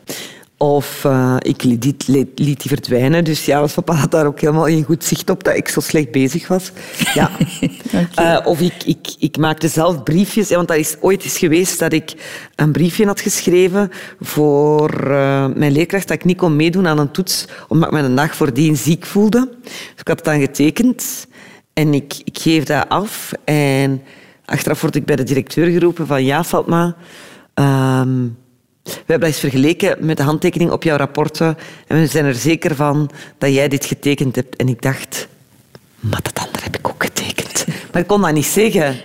Of eh, ik liet, die- liet, liet die verdwijnen. Dus ja, ons papa had daar ook helemaal geen goed zicht op dat ik zo slecht bezig was. Ja. Eh, of ik, ik, ik maakte zelf briefjes. Want dat is ooit eens geweest dat ik een briefje had geschreven voor eh, mijn leerkracht dat ik niet kon meedoen aan een toets omdat ik me een dag voordien ziek voelde. Dus ik had het dan getekend en ik, ik geef dat af. En achteraf word ik bij de directeur geroepen van ja, Fatma... ehm, we hebben dat eens vergeleken met de handtekening op jouw rapporten en we zijn er zeker van dat jij dit getekend hebt. En ik dacht, maar dat andere heb ik ook getekend. Maar ik kon dat niet zeggen.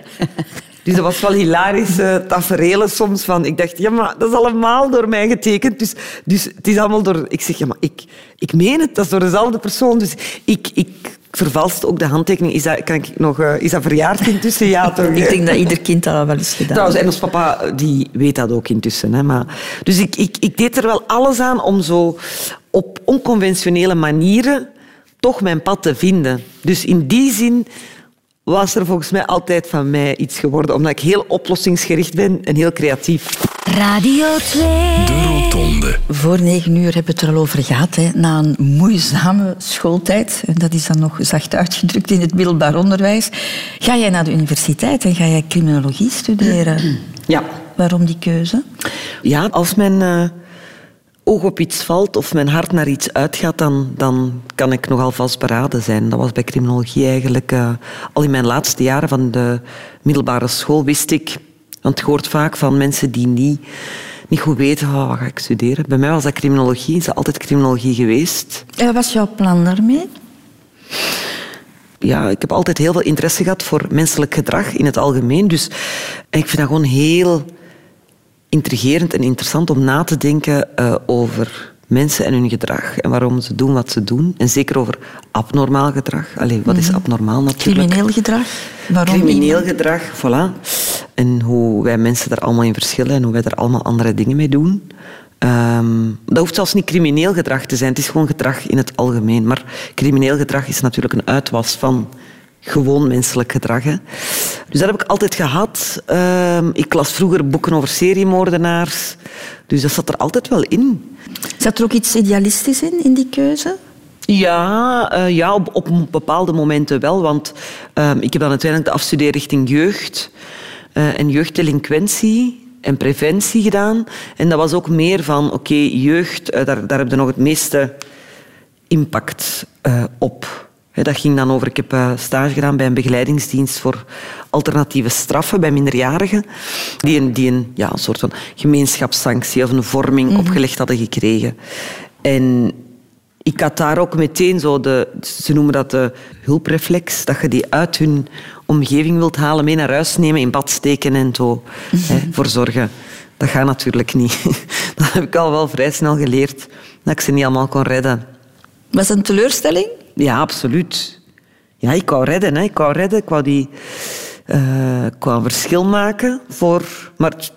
Dus dat was wel hilarische tafereelen soms. Van, ik dacht, ja, maar dat is allemaal door mij getekend. Dus, dus het is allemaal door... Ik zeg, ja, maar ik, ik meen het, dat is door dezelfde persoon. Dus ik, ik vervalste ook de handtekening. Is dat, kan ik nog, eh, is dat verjaard intussen? Ja, toch? Ik denk dat ieder kind dat al wel eens gedaan Trouwens, en ons papa die weet dat ook intussen. Hè, maar, dus ik, ik, ik deed er wel alles aan om zo op onconventionele manieren toch mijn pad te vinden. Dus in die zin was er volgens mij altijd van mij iets geworden, omdat ik heel oplossingsgericht ben en heel creatief. Radio 2. De Rotonde. Voor negen uur hebben we het er al over gehad. Hè. Na een moeizame schooltijd, en dat is dan nog zacht uitgedrukt in het middelbaar onderwijs, ga jij naar de universiteit en ga jij criminologie studeren. Ja. Waarom die keuze? Ja, als mijn eh, oog op iets valt of mijn hart naar iets uitgaat, dan, dan kan ik nogal vastberaden zijn. Dat was bij criminologie eigenlijk eh, al in mijn laatste jaren van de middelbare school wist ik, want je hoort vaak van mensen die niet, niet goed weten, oh, wat ga ik studeren? Bij mij was dat criminologie, is dat altijd criminologie geweest. En wat was jouw plan daarmee? ja, ik heb altijd heel veel interesse gehad voor menselijk gedrag in het algemeen. Dus ik vind dat gewoon heel intrigerend en interessant om na te denken eh, over mensen en hun gedrag en waarom ze doen wat ze doen. En zeker over abnormaal gedrag. Allee, wat is abnormaal natuurlijk? Crimineel gedrag? Waarom Crimineel iemand- gedrag, voilà. En hoe wij mensen daar allemaal in verschillen en hoe wij daar allemaal andere dingen mee doen. Ehm, dat hoeft zelfs niet crimineel gedrag te zijn, het is gewoon gedrag in het algemeen. Maar crimineel gedrag is natuurlijk een uitwas van gewoon menselijk gedrag. Hè. Dus dat heb ik altijd gehad. Ehm, ik las vroeger boeken over seriemoordenaars. Dus dat zat er altijd wel in. Zat er ook iets idealistisch in, in die keuze? Ja, eh, ja op, op bepaalde momenten wel. Want ehm, ik heb dan uiteindelijk de afstudeerrichting jeugd eh, en jeugddelinquentie en preventie gedaan. En dat was ook meer van, oké, jeugd, eh, daar, daar heb je nog het meeste impact eh, op. Dat ging dan over, ik heb stage gedaan bij een begeleidingsdienst voor alternatieve straffen bij minderjarigen, die een, die een, ja, een soort van gemeenschapssanctie of een vorming opgelegd hadden gekregen. En ik had daar ook meteen zo de, ze noemen dat de hulpreflex, dat je die uit hun omgeving wilt halen, mee naar huis nemen, in bad steken en zo hè, voor zorgen. Dat gaat natuurlijk niet. Dat heb ik al wel vrij snel geleerd, dat ik ze niet allemaal kon redden. Was het een teleurstelling? Ja, absoluut. Ja, ik wou redden. Hè. Ik wou redden. Ik wou, die, ik wou een verschil maken voor... Maar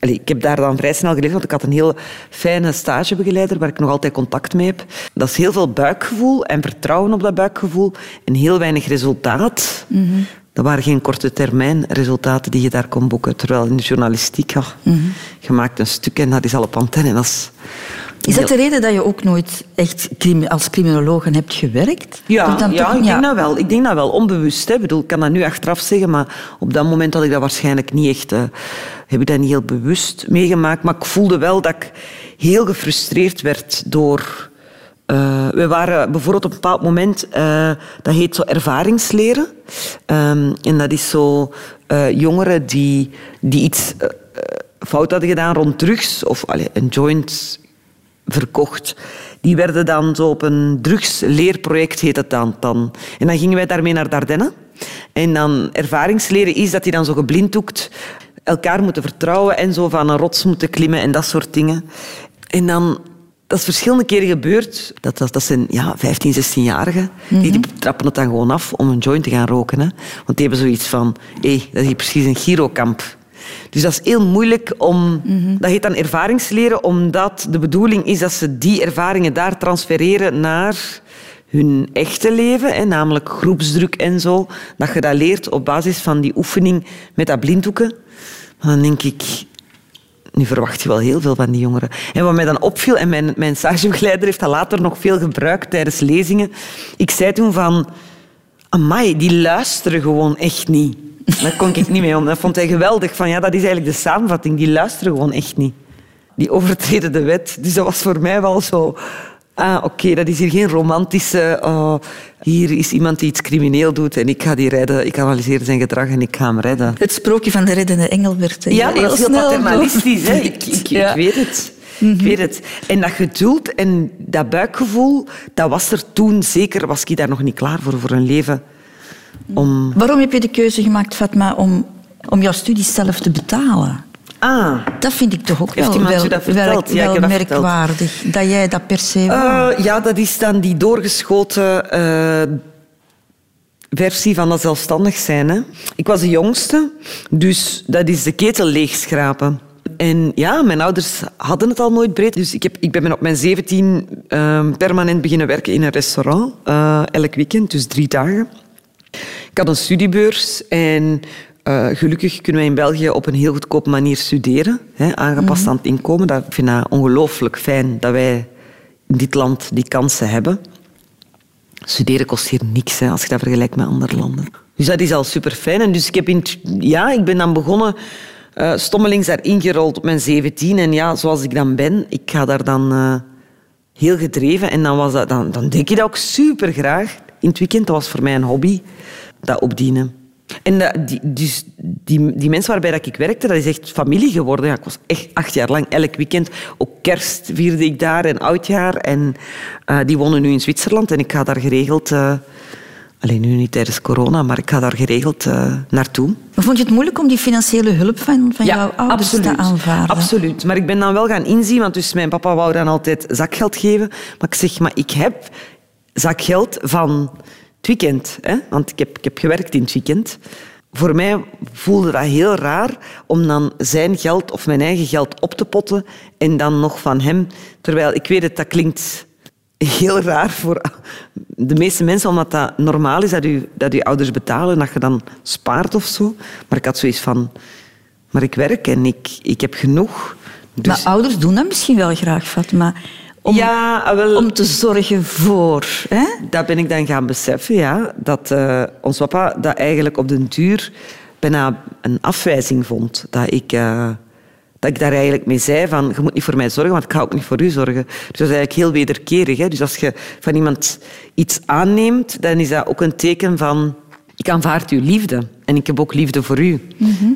allee, ik heb daar dan vrij snel geleerd, want ik had een heel fijne stagebegeleider waar ik nog altijd contact mee heb. Dat is heel veel buikgevoel en vertrouwen op dat buikgevoel en heel weinig resultaat. Dat waren geen korte termijn resultaten die je daar kon boeken. Terwijl in de journalistiek, ja, je maakt een stuk en dat is al op antenne. Dat is, Is dat de reden dat je ook nooit echt als criminoloog hebt gewerkt? Ja, ja, ik denk dat wel. Ik denk dat wel, onbewust. Hè. Ik, bedoel, ik kan dat nu achteraf zeggen, maar op dat moment had ik dat waarschijnlijk niet echt... eh, heb ik dat niet heel bewust meegemaakt. Maar ik voelde wel dat ik heel gefrustreerd werd door... eh, we waren bijvoorbeeld op een bepaald moment... eh, dat heet zo ervaringsleren. Ehm, en dat is zo jongeren die, die iets... fout hadden gedaan rond drugs of allee, een joint verkocht. Die werden dan zo op een drugsleerproject, heet het dan. dan. En dan gingen wij daarmee naar Dardenne. En dan ervaringsleren is dat die dan zo geblinddoekt elkaar moeten vertrouwen en zo van een rots moeten klimmen en dat soort dingen. En dan, dat is verschillende keren gebeurd. Dat, dat, dat zijn ja, 15, 16-jarigen. die, die trappen het dan gewoon af om een joint te gaan roken. Hè. Want die hebben zoiets van, hé, dat is hier precies een girokamp. Dus dat is heel moeilijk om... Dat heet dan ervaringsleren, omdat de bedoeling is dat ze die ervaringen daar transfereren naar hun echte leven, hè, namelijk groepsdruk en zo. Dat je dat leert op basis van die oefening met dat blinddoeken. Maar dan denk ik... Nu verwacht je wel heel veel van die jongeren. En wat mij dan opviel, en mijn, mijn stagebegeleider heeft dat later nog veel gebruikt tijdens lezingen. Ik zei toen van... Amai, die luisteren gewoon echt niet. Daar kon ik niet mee om. Dat vond hij geweldig. Van, ja, dat is eigenlijk de samenvatting. Die luisteren gewoon echt niet. Die overtreden de wet. Dus dat was voor mij wel zo... Ah, oké, dat is hier geen romantische... oh, hier is iemand die iets crimineel doet en ik ga die redden. Ik analyseer zijn gedrag en ik ga hem redden. Het sprookje van de reddende engel werd eh, Ja, maar dat is heel snel paternalistisch. Hè? Ik, ik, Ja. ik weet het. Ik weet het. En dat geduld en dat buikgevoel, dat was er toen zeker. Was ik daar nog niet klaar voor, voor een leven. Om... Waarom heb je de keuze gemaakt, Fatma, om, om jouw studies zelf te betalen? Ah, Dat vind ik toch ook wel, wel, dat wel? Ja, verteld. merkwaardig. Dat jij dat per se... Eh, ja, dat is dan die doorgeschoten eh, versie van dat zelfstandig zijn. Hè. Ik was de jongste, dus dat is de ketel leegschrapen. En ja, mijn ouders hadden het al nooit breed. Dus ik, heb, ik ben op mijn 17 eh, permanent beginnen werken in een restaurant. eh, elk weekend, dus drie dagen. Ik had een studiebeurs en eh, gelukkig kunnen wij in België op een heel goedkope manier studeren. Hè, aangepast aan het inkomen. Dat, ik vind dat ongelooflijk fijn dat wij in dit land die kansen hebben. Studeren kost hier niks hè, als je dat vergelijkt met andere landen. Dus dat is al super fijn. En dus ik, heb in, ja, ik ben dan begonnen eh stommelings daar ingerold op mijn 17. En ja, zoals ik dan ben, ik ga daar dan eh, heel gedreven. En dan, was dat, dan, dan denk je dat ook super graag. In het weekend, dat was voor mij een hobby, dat opdienen. En dat, die, dus die, die mensen waarbij dat ik werkte, dat is echt familie geworden. Ja, ik was echt acht jaar lang, elk weekend. Ook kerst vierde ik daar en oudjaar. En eh, die wonen nu in Zwitserland en ik ga daar geregeld... eh, alleen nu niet tijdens corona, maar ik ga daar geregeld eh, naartoe. Vond je het moeilijk om die financiële hulp van, van jouw ouders te aanvaarden? Absoluut. Maar ik ben dan wel gaan inzien, want dus mijn papa wou dan altijd zakgeld geven. Maar ik zeg, maar ik heb zakgeld van het weekend. Hè? Want ik heb, ik heb gewerkt in het weekend. Voor mij voelde dat heel raar om dan zijn geld of mijn eigen geld op te potten en dan nog van hem. Terwijl ik weet het, dat klinkt heel raar voor de meeste mensen, omdat dat normaal is dat je, dat je ouders betalen en dat je dan spaart of zo. Maar ik had zoiets van, maar ik werk en ik, ik heb genoeg. Dus, Maar ouders doen dat misschien wel graag, Fatma. Om, ja, wel, om te zorgen voor... Hè? dat ben ik dan gaan beseffen, ja. Dat eh, ons papa dat eigenlijk op den duur bijna een afwijzing vond. Dat ik, eh, dat ik daar eigenlijk mee zei van, je moet niet voor mij zorgen, want ik ga ook niet voor u zorgen. Dus dat is eigenlijk heel wederkerig. Hè. Dus als je van iemand iets aanneemt, dan is dat ook een teken van... Ik aanvaard uw liefde en ik heb ook liefde voor u.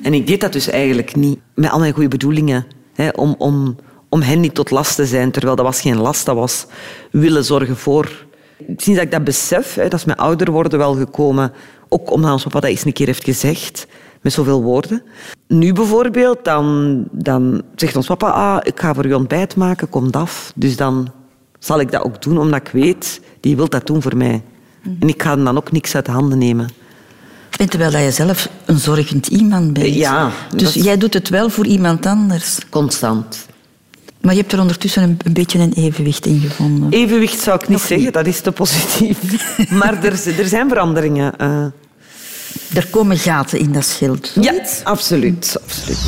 En ik deed dat dus eigenlijk niet, met al mijn goede bedoelingen. Hè, om, om, om hen niet tot last te zijn. Terwijl dat was geen last, dat was willen zorgen voor. Sinds dat ik dat besef, hè, dat is mijn ouder worden wel gekomen. Ook omdat ons papa dat eens een keer heeft gezegd, met zoveel woorden. Nu bijvoorbeeld, dan, dan zegt ons papa, ah, ik ga voor u ontbijt maken, kom af. Dus dan zal ik dat ook doen, omdat ik weet, die wil dat doen voor mij. En ik ga hem dan ook niks uit de handen nemen. En terwijl dat je zelf een zorgend iemand bent. Ja, Dus dat- jij doet het wel voor iemand anders. Constant. Maar je hebt er ondertussen een, een beetje een evenwicht in gevonden. Evenwicht zou ik niet zeggen, dat is te positief. maar er, er zijn veranderingen. eh. Er komen gaten in dat schild. ja, absoluut. absoluut.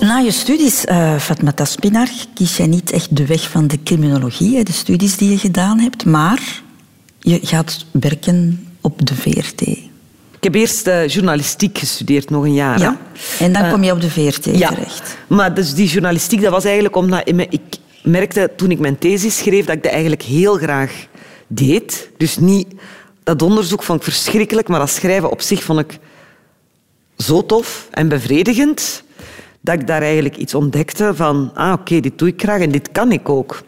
Na je studies, eh Fatma Taspinar, kies jij niet echt de weg van de criminologie, de studies die je gedaan hebt, maar je gaat werken op de VRT. Ik heb eerst eh, journalistiek gestudeerd, nog een jaar. Ja. hè. En dan Eh, kom je op de VRT ja. terecht. Maar dus die journalistiek, dat was eigenlijk omdat ik merkte toen ik mijn thesis schreef dat ik dat eigenlijk heel graag deed. Dus niet... Dat onderzoek vond ik verschrikkelijk, maar dat schrijven op zich vond ik zo tof en bevredigend dat ik daar eigenlijk iets ontdekte van ah, oké, dit doe ik graag en dit kan ik ook.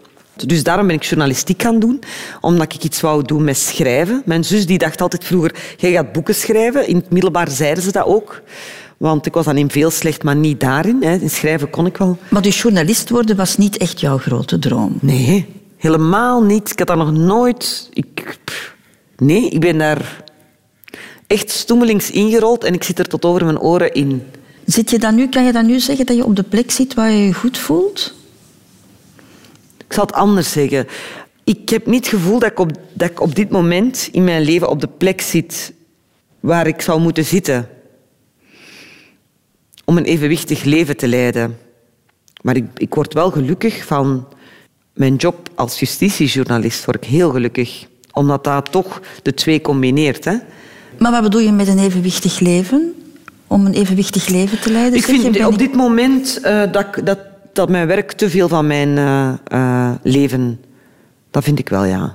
Dus daarom ben ik journalistiek gaan doen, omdat ik iets wou doen met schrijven. Mijn zus die dacht altijd vroeger, jij gaat boeken schrijven. In het middelbaar zeiden ze dat ook. Want ik was dan in veel slecht, maar niet daarin. Hè. In schrijven kon ik wel. Maar dus journalist worden was niet echt jouw grote droom. Nee, helemaal niet. Ik had dat nog nooit... Ik, nee, ik ben daar echt stoemelings ingerold en ik zit er tot over mijn oren in. Zit je dan nu, kan je dan nu zeggen dat je op de plek zit waar je je goed voelt? Ik zal het anders zeggen. Ik heb niet het gevoel dat ik, op, dat ik op dit moment in mijn leven op de plek zit waar ik zou moeten zitten. Om een evenwichtig leven te leiden. Maar ik, ik word wel gelukkig van mijn job als justitiejournalist. Word ik heel gelukkig. Omdat dat toch de twee combineert. Hè. Maar wat bedoel je met een evenwichtig leven? Om een evenwichtig leven te leiden? Ik vind op dit moment eh, dat, ik- dat, dat mijn werk te veel van mijn eh, eh, leven... Dat vind ik wel, ja.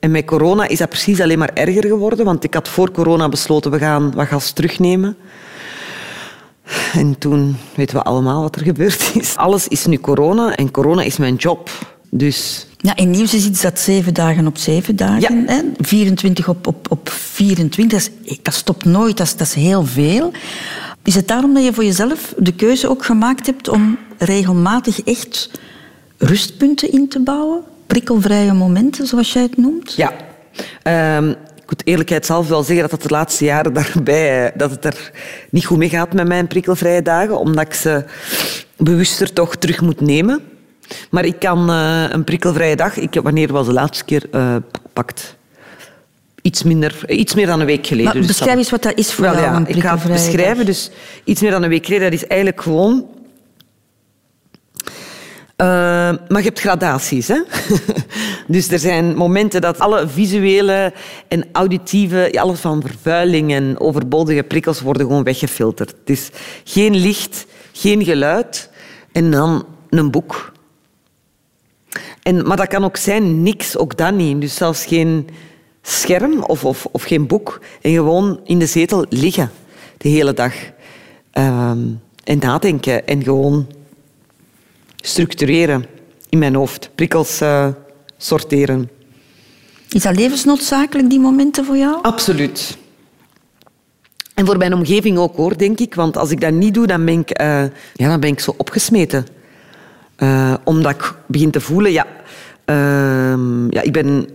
En met corona is dat precies alleen maar erger geworden. Want ik had voor corona besloten, we gaan wat gas terugnemen. En toen weten we allemaal wat er gebeurd is. Alles is nu corona en corona is mijn job. Dus Ja, in nieuws is iets dat zeven dagen op zeven dagen. Hè? 24 op, op, op 24, dat, is- dat stopt nooit, dat is, dat is heel veel. Is het daarom dat je voor jezelf de keuze ook gemaakt hebt om regelmatig echt rustpunten in te bouwen? Prikkelvrije momenten, zoals jij het noemt? ja. Ehm, ik moet eerlijkheid zelf wel zeggen dat het de laatste jaren daarbij, eh, dat het er niet goed mee gaat met mijn prikkelvrije dagen, omdat ik ze bewuster toch terug moet nemen. Maar ik kan eh, een prikkelvrije dag, ik, wanneer was de laatste keer, eh, pakt iets, minder, iets meer dan een week geleden. Maar Dus beschrijf eens wat dat is voor Wel, jou, ja, ik ga het beschrijven. Dus iets meer dan een week geleden, dat is eigenlijk gewoon eh, maar je hebt gradaties. Hè? dus er zijn momenten dat alle visuele en auditieve, ja, alles van vervuiling en overbodige prikkels worden gewoon weggefilterd. Dus geen licht, geen geluid en dan een boek. En, maar dat kan ook zijn niks, ook dat niet. Dus zelfs geen scherm of, of, of geen boek. En gewoon in de zetel liggen de hele dag. Ehm, en nadenken en gewoon structureren in mijn hoofd. Prikkels eh, sorteren. Is dat levensnoodzakelijk, die momenten voor jou? Absoluut. En voor mijn omgeving ook, hoor, denk ik. Want als ik dat niet doe, dan ben ik, eh, ja, dan ben ik zo opgesmeten. Eh, omdat ik begin te voelen... Ja, ehm, ja, ik ben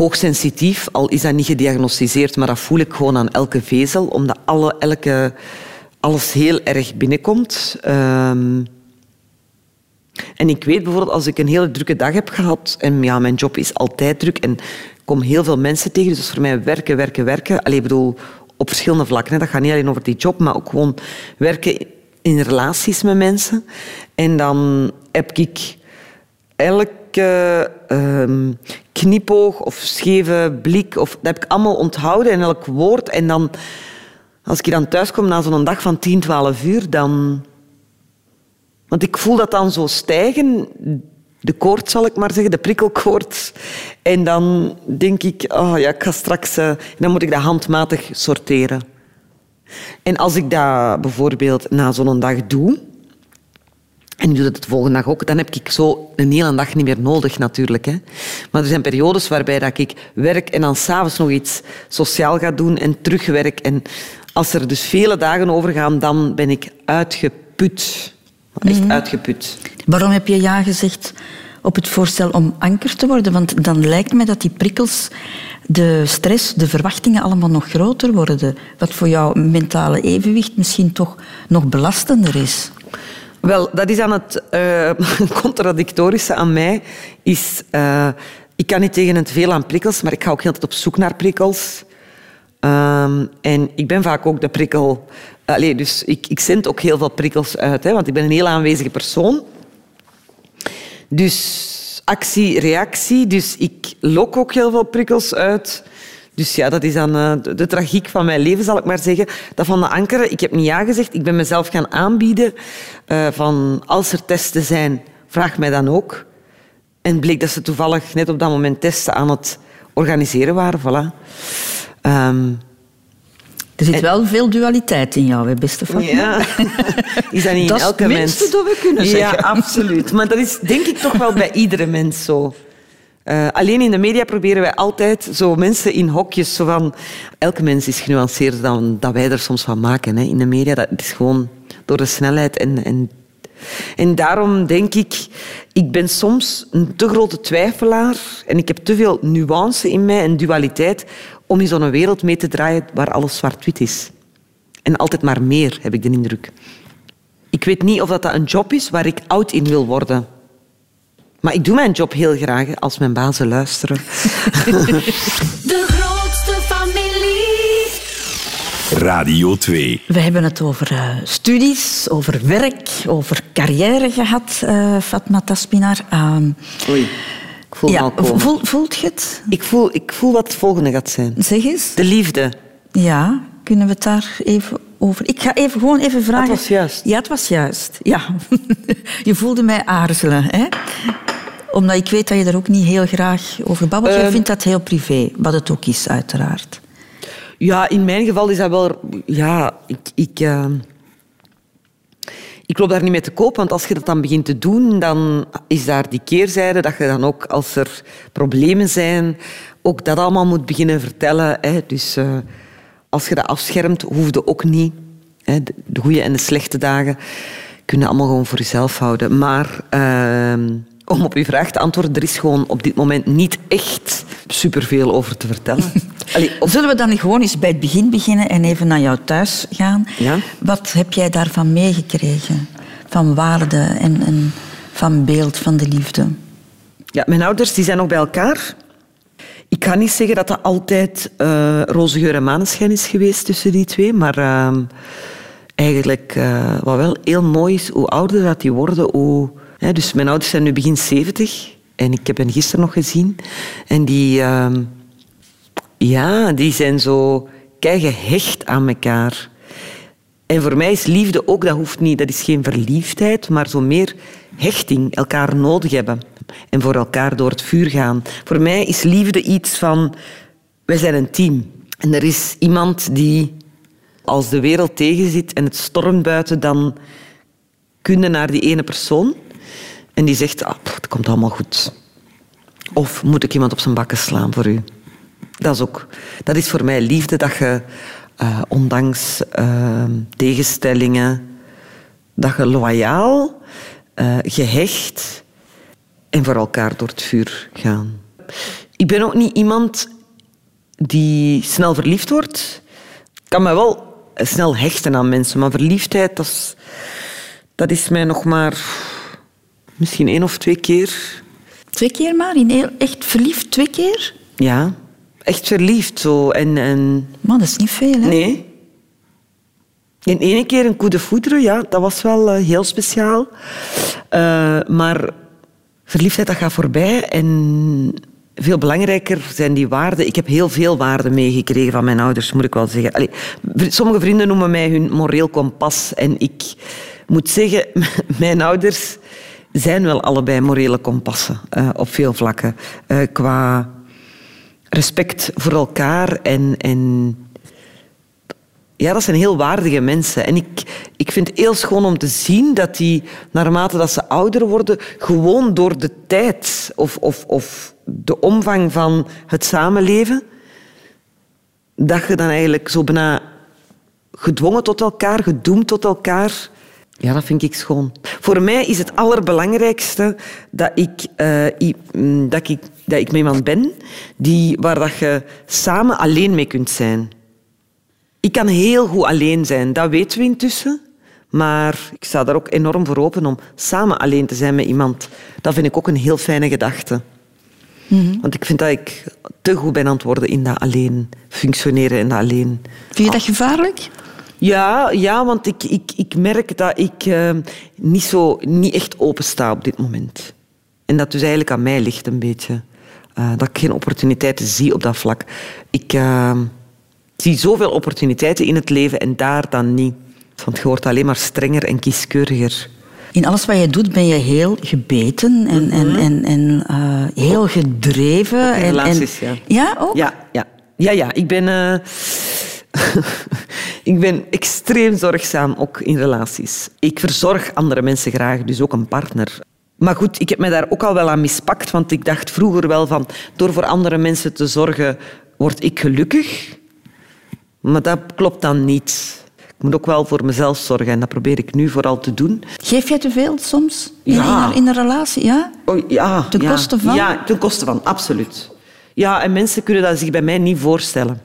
hoogsensitief, al is dat niet gediagnosticeerd, maar dat voel ik gewoon aan elke vezel, omdat alle, elke, alles heel erg binnenkomt. Ehm, en ik weet bijvoorbeeld, als ik een hele drukke dag heb gehad, en ja, mijn job is altijd druk, en ik kom heel veel mensen tegen, dus voor mij werken, werken, werken. Allee, ik bedoel, op verschillende vlakken. Dat gaat niet alleen over die job, maar ook gewoon werken in relaties met mensen. En dan heb ik elke ehm, knipoog of scheve blik, of, dat heb ik allemaal onthouden en elk woord. En dan, als ik dan thuis kom na zo'n dag van 10, 12 uur, dan... Want ik voel dat dan zo stijgen, de koorts zal ik maar zeggen, de prikkelkoorts. En dan denk ik, oh ja, ik ga straks... eh, dan moet ik dat handmatig sorteren. En als ik dat bijvoorbeeld na zo'n dag doe, en ik doe dat de volgende dag ook, dan heb ik zo een hele dag niet meer nodig natuurlijk. Hè. Maar er zijn periodes waarbij dat ik werk en dan s'avonds nog iets sociaal ga doen en terugwerk. En als er dus vele dagen overgaan, dan ben ik uitgeput. Echt uitgeput. Waarom heb je ja gezegd op het voorstel om anker te worden? Want dan lijkt me dat die prikkels, de stress, de verwachtingen allemaal nog groter worden. Wat voor jouw mentale evenwicht misschien toch nog belastender is. Wel, dat is aan het eh, contradictorische aan mij. Is, eh, ik kan niet tegen het veel aan prikkels, maar ik ga ook heel tijd op zoek naar prikkels. Ehm, en ik ben vaak ook de prikkel... Allee, dus ik, ik zend ook heel veel prikkels uit, hè, want ik ben een heel aanwezige persoon. Dus actie, reactie. Dus ik lok ook heel veel prikkels uit. Dus ja, dat is dan eh, de, de tragiek van mijn leven, zal ik maar zeggen. Dat van de ankeren, ik heb niet ja gezegd. Ik ben mezelf gaan aanbieden eh, van als er testen zijn, vraag mij dan ook. En bleek dat ze toevallig net op dat moment testen aan het organiseren waren. Voilà. Ehm, Er zit wel veel dualiteit in jou, hè, beste Fatma. ja, is dat niet Dat in is elke het mens? minste dat we kunnen zeggen. Ja, absoluut. Maar dat is denk ik toch wel bij iedere mens zo. Eh, alleen in de media proberen wij altijd zo mensen in hokjes. Zo van, elke mens is genuanceerder dan dat wij er soms van maken. Hè. In de media dat is gewoon door de snelheid. En, en, en daarom denk ik, ik ben soms een te grote twijfelaar. En ik heb te veel nuance in mij en dualiteit om in zo'n wereld mee te draaien waar alles zwart-wit is. En altijd maar meer, heb ik de indruk. Ik weet niet of dat een job is waar ik oud in wil worden. Maar ik doe mijn job heel graag als mijn bazen luisteren. De grootste familie. Radio 2. We hebben het over eh, studies, over werk, over carrière gehad, eh, Fatma Taspinar. Ehm, Oei, ik voel ja, voel, voelt je het? Ik voel, ik voel wat het volgende gaat zijn. Zeg eens. De liefde. Ja, kunnen we het daar even over... Ik ga even, gewoon even vragen... was juist. Ja, het was juist. Ja. je voelde mij aarzelen, hè? Omdat ik weet dat je er ook niet heel graag over babbelt. Je Ehm. vindt dat heel privé, wat het ook is, uiteraard. Ja, in mijn geval is dat wel... Ja, ik... ik eh, ik loop daar niet mee te koop, want als je dat dan begint te doen, dan is daar die keerzijde dat je dan ook, als er problemen zijn, ook dat allemaal moet beginnen vertellen. Hè. Dus eh, als je dat afschermt, hoef je ook niet. Hè. De, de goede en de slechte dagen kunnen allemaal gewoon voor jezelf houden. Maar ehm, om op uw vraag te antwoorden, er is gewoon op dit moment niet echt superveel over te vertellen. Allee, of Zullen we dan gewoon eens bij het begin beginnen en even naar jouw thuis gaan? Ja. Wat heb jij daarvan meegekregen? Van waarde en, en van beeld van de liefde? Ja, mijn ouders die zijn nog bij elkaar. Ik ga niet zeggen dat dat altijd eh roze geur en maneschijn is geweest tussen die twee, maar ehm, eigenlijk eh, wat wel heel mooi is, hoe ouder dat die worden, hoe... Hè, dus mijn ouders zijn nu begin 70 en ik heb hen gisteren nog gezien. En die, ehm, ja, die zijn zo gehecht aan elkaar. En voor mij is liefde ook, dat hoeft niet, dat is geen verliefdheid, maar zo meer hechting, elkaar nodig hebben en voor elkaar door het vuur gaan. Voor mij is liefde iets van, wij zijn een team. En er is iemand die, als de wereld tegenzit en het stormt buiten, dan kun je naar die ene persoon en die zegt, ah, het komt allemaal goed. Of moet ik iemand op zijn bakken slaan voor u? Dat is ook, dat is voor mij liefde, dat je eh, ondanks eh, tegenstellingen, dat je loyaal, eh, gehecht en voor elkaar door het vuur gaan. Ik ben ook niet iemand die snel verliefd wordt. Ik kan me wel snel hechten aan mensen, maar verliefdheid, dat is, dat is mij nog maar misschien één of twee keer. Twee keer maar? In heel, echt verliefd twee keer? Ja, echt verliefd zo. En, en Man, dat is niet veel, hè? Nee. In ene keer een coup de foudre, ja, dat was wel eh, heel speciaal. Eh, maar verliefdheid, dat gaat voorbij. En veel belangrijker zijn die waarden. Ik heb heel veel waarden meegekregen van mijn ouders, moet ik wel zeggen. Allee, sommige vrienden noemen mij hun moreel kompas. En ik moet zeggen, mijn ouders zijn wel allebei morele kompassen eh, op veel vlakken. Eh, qua respect voor elkaar en, en ja, dat zijn heel waardige mensen. En ik, ik vind het heel schoon om te zien dat die, naarmate dat ze ouder worden, gewoon door de tijd of, of, of de omvang van het samenleven, dat je dan eigenlijk zo bijna gedwongen tot elkaar, gedoemd tot elkaar. Ja, dat vind ik schoon. Voor mij is het allerbelangrijkste dat ik, eh, mm, dat ik, dat ik met iemand ben die, waar dat je samen alleen mee kunt zijn. Ik kan heel goed alleen zijn, dat weten we intussen. Maar ik sta daar ook enorm voor open om samen alleen te zijn met iemand. Dat vind ik ook een heel fijne gedachte. Want ik vind dat ik te goed ben aan het worden in dat alleen functioneren en dat alleen. Vind je dat gevaarlijk? Ja, ja want ik, ik, ik merk dat ik eh, niet, zo, niet echt opensta op dit moment. En dat dus eigenlijk aan mij ligt een beetje. Eh, dat ik geen opportuniteiten zie op dat vlak. Ik eh, zie zoveel opportuniteiten in het leven en daar dan niet. Want je wordt alleen maar strenger en kieskeuriger. In alles wat je doet ben je heel gebeten en, en, en, en eh, heel gedreven. in en, en- relaties, ja. Ja, ook? Ja, ja. ja, ja. Ik, ben, eh, ik ben extreem zorgzaam, ook in relaties. Ik verzorg andere mensen graag, dus ook een partner. Maar goed, ik heb me daar ook al wel aan mispakt, want ik dacht vroeger wel van... door voor andere mensen te zorgen, word ik gelukkig. Maar dat klopt dan niet. Ik moet ook wel voor mezelf zorgen en dat probeer ik nu vooral te doen. Geef jij te veel soms in, Ja. in, een, in een relatie? Ja? Oh, ja, Ten ja. koste van? Ja, ten koste van, absoluut. Ja, en mensen kunnen dat zich bij mij niet voorstellen.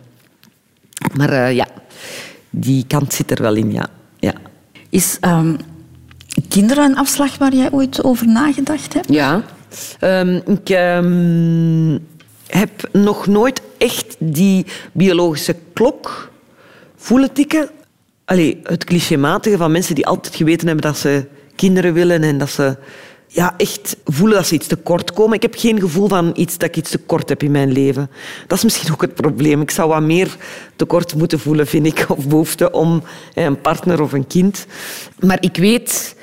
Maar eh, ja, die kant zit er wel in, ja. ja. Is ehm, kinderen een afslag waar jij ooit over nagedacht hebt? Ja. Ehm, ik ehm, heb nog nooit echt die biologische klok voelen tikken. Allee, het clichématige van mensen die altijd geweten hebben dat ze kinderen willen en dat ze ja, echt voelen dat ze iets tekort komen. Ik heb geen gevoel van iets, dat ik iets tekort heb in mijn leven. Dat is misschien ook het probleem. Ik zou wat meer tekort moeten voelen, vind ik, of behoefte om een partner of een kind. Maar ik weet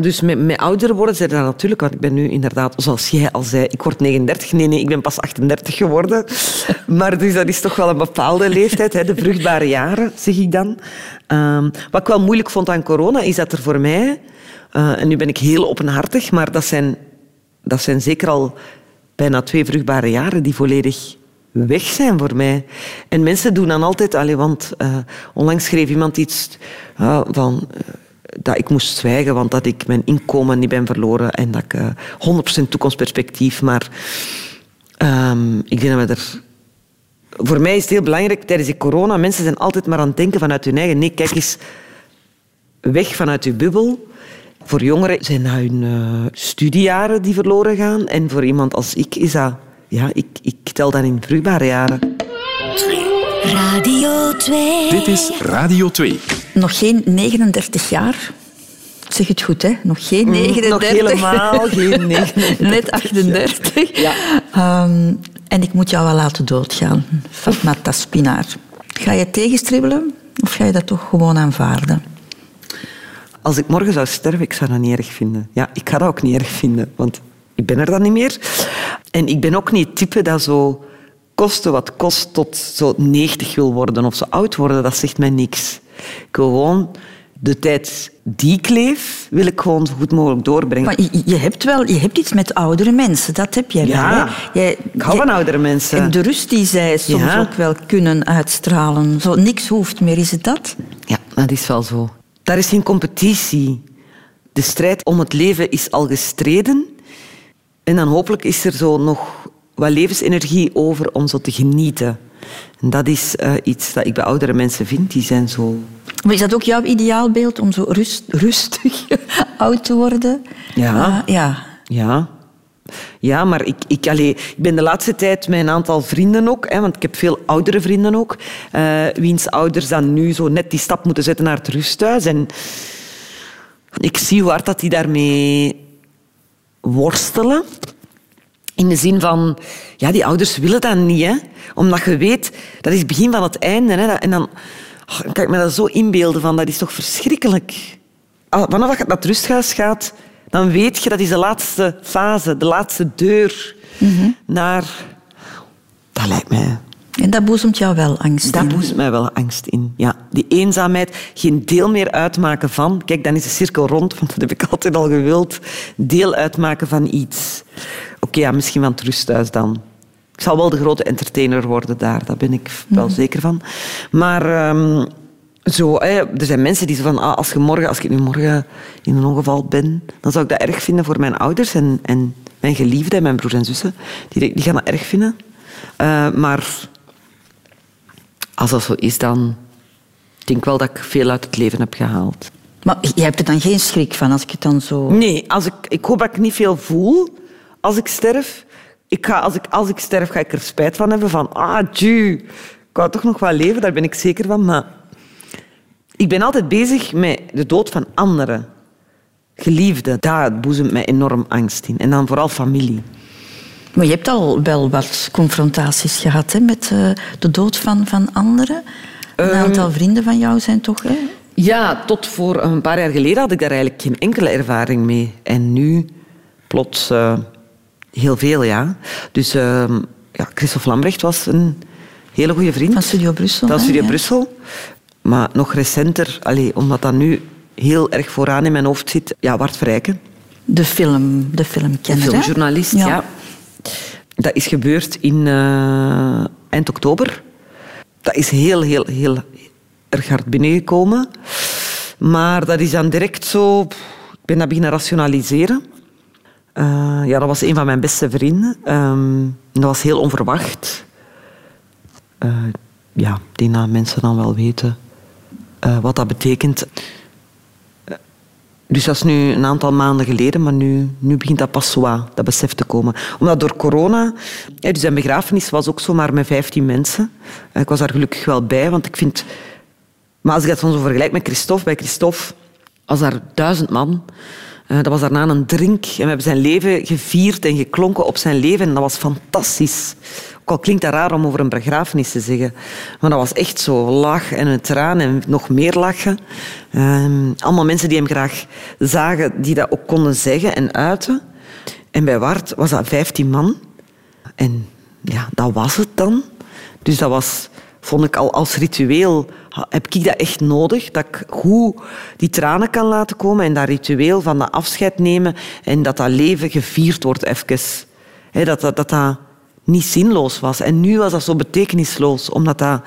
dus met, met ouder worden zijn dat natuurlijk, want ik ben nu inderdaad, zoals jij al zei, ik word 39. Nee, nee, ik ben pas 38 geworden. Maar dus dat is toch wel een bepaalde leeftijd, hè, de vruchtbare jaren, zeg ik dan. Ehm, wat ik wel moeilijk vond aan corona, is dat er voor mij, eh, en nu ben ik heel openhartig, maar dat zijn, dat zijn zeker al bijna twee vruchtbare jaren die volledig weg zijn voor mij. En mensen doen dan altijd... Allee, want eh, onlangs schreef iemand iets eh, van... eh, dat ik moest zwijgen, want dat ik mijn inkomen niet ben verloren en dat ik eh 100% toekomstperspectief. Maar ehm, ik denk dat we er... Voor mij is het heel belangrijk, tijdens die corona, mensen zijn altijd maar aan het denken vanuit hun eigen... Nee, kijk eens, weg vanuit je bubbel. Voor jongeren zijn dat hun eh, studiejaren die verloren gaan. En voor iemand als ik is dat... Ja, ik, ik tel dat in vruchtbare jaren. Radio 2. Dit is Radio 2. Nog geen 39 jaar. Zeg het goed, hè? Nog geen 39. Mm, nog helemaal geen 39 Net 38. Ja. Ehm, en ik moet jou wel laten doodgaan, Fatma Taspinaar. Ga je tegenstribbelen of ga je dat toch gewoon aanvaarden? Als ik morgen zou sterven, ik zou dat niet erg vinden. Ja, ik ga dat ook niet erg vinden, want ik ben er dan niet meer. En ik ben ook niet het type dat zo koste wat kost tot zo 90 wil worden of zo oud worden. Dat zegt mij niks. Ik wil gewoon de tijd die ik leef, wil ik gewoon zo goed mogelijk doorbrengen. Maar je, je hebt wel je hebt iets met oudere mensen, dat heb jij Ja, wel. Hè? Jij, ik hou van oudere mensen. En de rust die zij soms Ja. ook wel kunnen uitstralen. Zo, niks hoeft meer, is het dat? Ja, dat is wel zo. Daar is geen competitie. De strijd om het leven is al gestreden. En dan hopelijk is er zo nog wat levensenergie over om zo te genieten. En dat is eh, iets dat ik bij oudere mensen vind. Die zijn zo... Maar is dat ook jouw ideaalbeeld om zo rust, rustig oud te worden? Ja. Ah, ja. Ja. Ja, maar ik, ik, allee, ik ben de laatste tijd met een aantal vrienden ook, hè, want ik heb veel oudere vrienden ook, eh, wiens ouders dan nu zo net die stap moeten zetten naar het rusthuis. En ik zie hoe hard dat die daarmee worstelen. In de zin van, ja, die ouders willen dat niet, hè. Omdat je weet, dat is het begin van het einde. Hè. En dan oh, kan ik me dat zo inbeelden van, dat is toch verschrikkelijk. Vanaf dat je naar het rusthuis gaat, dan weet je, dat is de laatste fase, de laatste deur naar... Dat lijkt mij... En dat boezemt jou wel angst Dat in. boezemt mij wel angst in. Ja. Die eenzaamheid, geen deel meer uitmaken van... Kijk, dan is de cirkel rond, want dat heb ik altijd al gewild. Deel uitmaken van iets. Oké, ja, misschien van het rusthuis dan. Ik zal wel de grote entertainer worden daar, daar ben ik wel zeker van. Maar ehm, zo, hè, er zijn mensen die zeggen van... Ah, als, je morgen, als ik nu morgen in een ongeval ben, dan zou ik dat erg vinden voor mijn ouders en, en mijn geliefden en mijn broers en zussen. Die, die gaan dat erg vinden. Eh, maar als dat zo is, dan ik denk wel dat ik veel uit het leven heb gehaald. Maar jij hebt er dan geen schrik van als ik het dan zo... Nee, als ik, ik hoop dat ik niet veel voel als ik sterf. Ik ga, als, ik, als ik sterf, ga ik er spijt van hebben. Van, ah, tju, ik wou toch nog wel leven, daar ben ik zeker van. Maar ik ben altijd bezig met de dood van anderen. Geliefden, daar boezemt mij enorm angst in. En dan vooral familie. Maar je hebt al wel wat confrontaties gehad hè, met eh, de dood van, van anderen. Een Ehm, aantal vrienden van jou zijn toch... Hè? Ja, tot voor een paar jaar geleden had ik daar eigenlijk geen enkele ervaring mee. En nu plots eh, heel veel, ja. Dus uh, ja, Christophe Lambrecht was een hele goede vriend. Van Studio Brussel. Van? Studio. Brussel. Maar nog recenter, allee, omdat dat nu heel erg vooraan in mijn hoofd zit, ja, Bart Vrijken. De film, de filmkenner. hè? filmjournalist, ja. Dat is gebeurd in eh, eind oktober. Dat is heel, heel, heel erg hard binnengekomen. Maar dat is dan direct zo... Ik ben dat beginnen rationaliseren. Eh, ja, dat was een van mijn beste vrienden. Ehm, dat was heel onverwacht. Eh, ja, denk dat mensen dan wel weten eh, wat dat betekent. Dus dat is nu een aantal maanden geleden, maar nu, nu begint dat pas zo dat besef te komen. Omdat door corona... hè, Dus zijn begrafenis was ook zomaar met 15 mensen. Ik was daar gelukkig wel bij, want ik vind... Maar als ik dat zo vergelijk met Christophe, bij Christophe was daar duizend man. Eh, dat was daarna een drink. En we hebben zijn leven gevierd en geklonken op zijn leven. En dat was fantastisch. Ook al klinkt dat raar om over een begrafenis te zeggen. Maar dat was echt zo lach en een traan en nog meer lachen. Ehm, allemaal mensen die hem graag zagen, die dat ook konden zeggen en uiten. En bij Wart was dat 15 man. En ja, dat was het dan. Dus dat was, vond ik al als ritueel, heb ik dat echt nodig. Dat ik goed die tranen kan laten komen en dat ritueel van dat afscheid nemen en dat dat leven gevierd wordt even. Dat, dat, dat dat niet zinloos was. En nu was dat zo betekenisloos, omdat dat...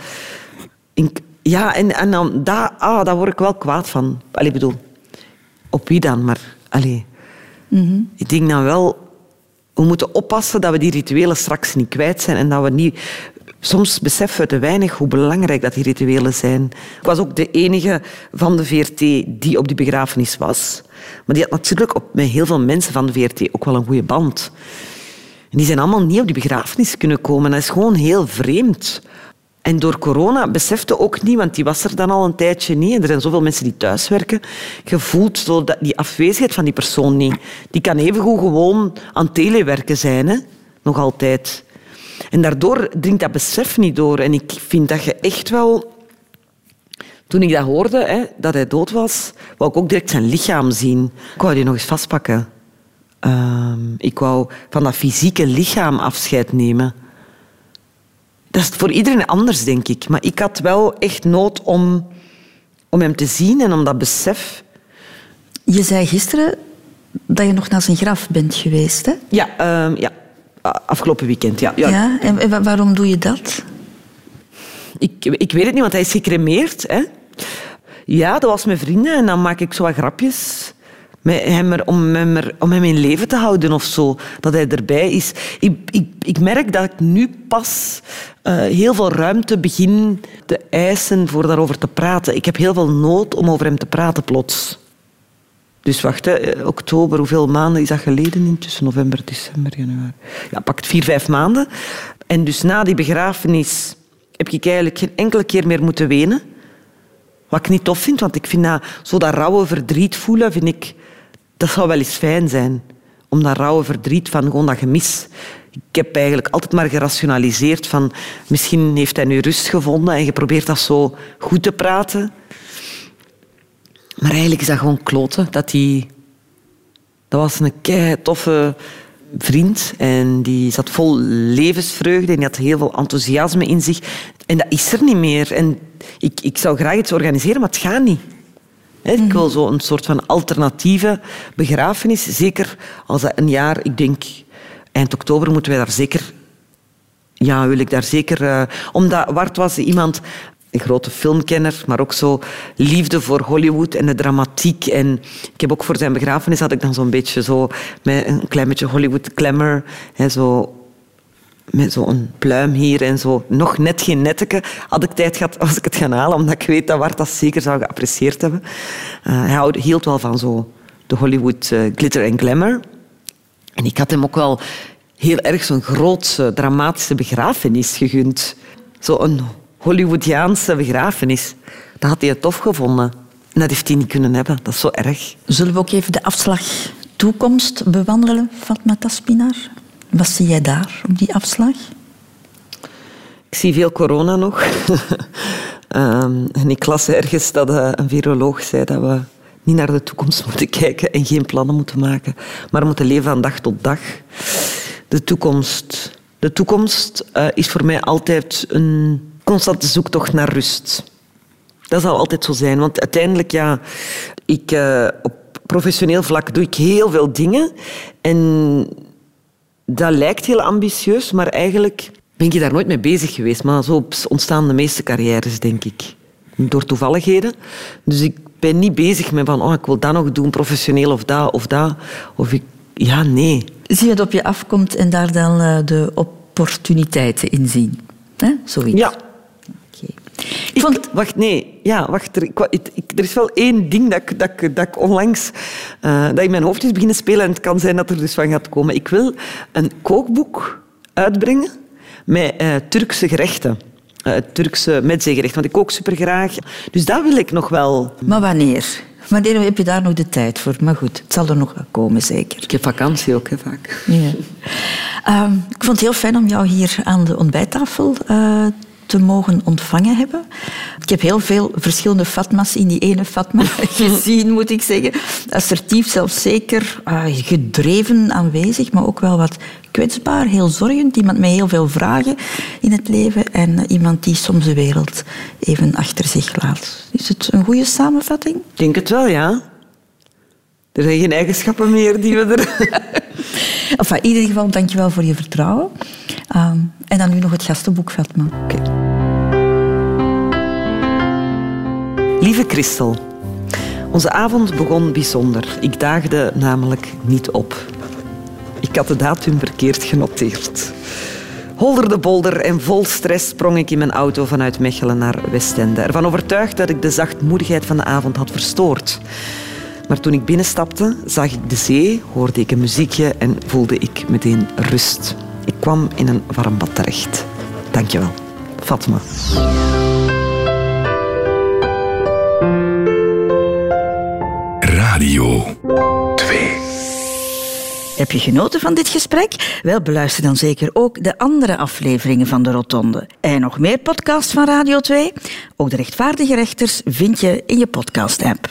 in- ja, en, en dan, daar, ah, daar word ik wel kwaad van. Allee, bedoel, op wie dan? Maar, allee, ik denk dan wel we moeten oppassen dat we die rituelen straks niet kwijt zijn en dat we niet... Soms beseffen we te weinig hoe belangrijk dat die rituelen zijn. Ik was ook de enige van de VRT die op die begrafenis was. Maar die had natuurlijk op, met heel veel mensen van de VRT ook wel een goede band. En die zijn allemaal niet op die begrafenis kunnen komen. Dat is gewoon heel vreemd. En door corona besefte ook niet, want die was er dan al een tijdje niet. En er zijn zoveel mensen die thuiswerken. Je voelt dat die afwezigheid van die persoon niet. Die kan evengoed gewoon aan telewerken zijn, hè? nog altijd. En daardoor dringt dat besef niet door. En ik vind dat je echt wel... Toen ik dat hoorde, hè, dat hij dood was, wou ik ook direct zijn lichaam zien. Ik wou die nog eens vastpakken. Ehm, ik wou van dat fysieke lichaam afscheid nemen. Dat is voor iedereen anders, denk ik. Maar ik had wel echt nood om, om hem te zien en om dat besef. Je zei gisteren dat je nog naar zijn graf bent geweest. Hè? Ja, ehm, ja. afgelopen weekend. Ja. Ja. Ja. en, en wa- waarom doe je dat? Ik, ik weet het niet, want hij is gecremeerd. Hè? Ja, dat was met vrienden en dan maak ik zo wat grapjes met hem om, hem om in leven te houden of zo. Dat hij erbij is. Ik, ik, ik merk dat ik nu pas eh, heel veel ruimte begin te eisen voor daarover te praten. Ik heb heel veel nood om over hem te praten plots. Dus wacht, hè, eh, oktober, hoeveel maanden is dat geleden intussen? November, december, januari. Ja, pakt vier, vijf maanden. En dus na die begrafenis heb ik eigenlijk geen enkele keer meer moeten wenen. Wat ik niet tof vind, want ik vind dat, zo dat rauwe verdriet voelen, vind ik, dat zou wel eens fijn zijn. Om dat rauwe verdriet van gewoon dat gemis. Ik heb eigenlijk altijd maar gerationaliseerd van misschien heeft hij nu rust gevonden en geprobeerd dat zo goed te praten. Maar eigenlijk is dat gewoon kloten. Dat, die, dat was een kei toffe vriend en die zat vol levensvreugde en die had heel veel enthousiasme in zich. En dat is er niet meer. En ik, ik zou graag iets organiseren, maar het gaat niet. Ik wil zo een soort van alternatieve begrafenis. Zeker als dat een jaar, ik denk eind oktober, moeten wij daar zeker ja, wil ik daar zeker... eh, omdat Wart was iemand, een grote filmkenner, maar ook zo liefde voor Hollywood en de dramatiek. En ik heb ook voor zijn begrafenis had ik dan zo'n beetje zo... Met een klein beetje Hollywood glamour. Hè, zo met zo'n pluim hier en zo. Nog net geen netteke. Had ik tijd gehad, was ik het gaan halen, omdat ik weet dat Wart dat zeker zou geapprecieerd hebben. Eh, hij houdt- hield wel van zo de Hollywood eh, glitter en glamour. En ik had hem ook wel heel erg zo'n grootse, dramatische begrafenis gegund. Zo'n Hollywoodiaanse begrafenis. Dat had hij tof gevonden. En dat heeft hij niet kunnen hebben. Dat is zo erg. Zullen we ook even de afslag toekomst bewandelen, Fatma Taspinar? Wat zie jij daar op die afslag? Ik zie veel corona nog. Ehm, en ik las ergens dat eh, een viroloog zei dat we niet naar de toekomst moeten kijken en geen plannen moeten maken, maar moeten leven van dag tot dag. De toekomst, de toekomst eh, is voor mij altijd een constante zoektocht naar rust. Dat zal altijd zo zijn, want uiteindelijk, ja, ik, eh, op professioneel vlak doe ik heel veel dingen en dat lijkt heel ambitieus, maar eigenlijk ben ik daar nooit mee bezig geweest. Maar zo ontstaan de meeste carrières, denk ik. Door toevalligheden. Dus ik ben niet bezig met van, oh, ik wil dat nog doen, professioneel of dat of dat. Of ik, ja, nee. Zie je het op je afkomt en daar dan eh, de opportuniteiten in zien? Hè? Zoiets. Ja. Ik vond... Wacht, nee. Ja, wacht. Er, ik, ik- er is wel één ding dat ik, dat ik, dat ik onlangs... eh, dat in mijn hoofd is beginnen spelen en het kan zijn dat er dus van gaat komen. Ik wil een kookboek uitbrengen met eh, Turkse gerechten. Eh, Turkse metzeegerechten, want ik kook supergraag. Dus dat wil ik nog wel. Maar wanneer? Wanneer heb je daar nog de tijd voor? Maar goed, het zal er nog wel komen, zeker. Ik heb vakantie ook, hè, vaak. Ja. Ehm, ik vond het heel fijn om jou hier aan de ontbijttafel eh, te mogen ontvangen hebben. Ik heb heel veel verschillende Fatma's in die ene Fatma gezien, moet ik zeggen. Assertief, zelfzeker, eh, gedreven aanwezig, maar ook wel wat kwetsbaar, heel zorgend. Iemand met heel veel vragen in het leven en eh, iemand die soms de wereld even achter zich laat. Is het een goede samenvatting? Ik denk het wel, ja. Er zijn geen eigenschappen meer die we er... Enfin, in ieder geval, dankjewel voor je vertrouwen. Ehm, en dan nu nog het gastenboek, Fatma. Lieve Christel, onze avond begon bijzonder. Ik daagde namelijk niet op. Ik had de datum verkeerd genoteerd. Holder de bolder en vol stress sprong ik in mijn auto vanuit Mechelen naar Westende. Ervan overtuigd dat ik de zachtmoedigheid van de avond had verstoord. Maar toen ik binnenstapte, zag ik de zee, hoorde ik een muziekje en voelde ik meteen rust. Ik kwam in een warm bad terecht. Dankjewel. Fatma. 2. Heb je genoten van dit gesprek? Wel, beluister dan zeker ook de andere afleveringen van de Rotonde. En nog meer podcasts van Radio 2? Ook de rechtvaardige rechters vind je in je podcast-app.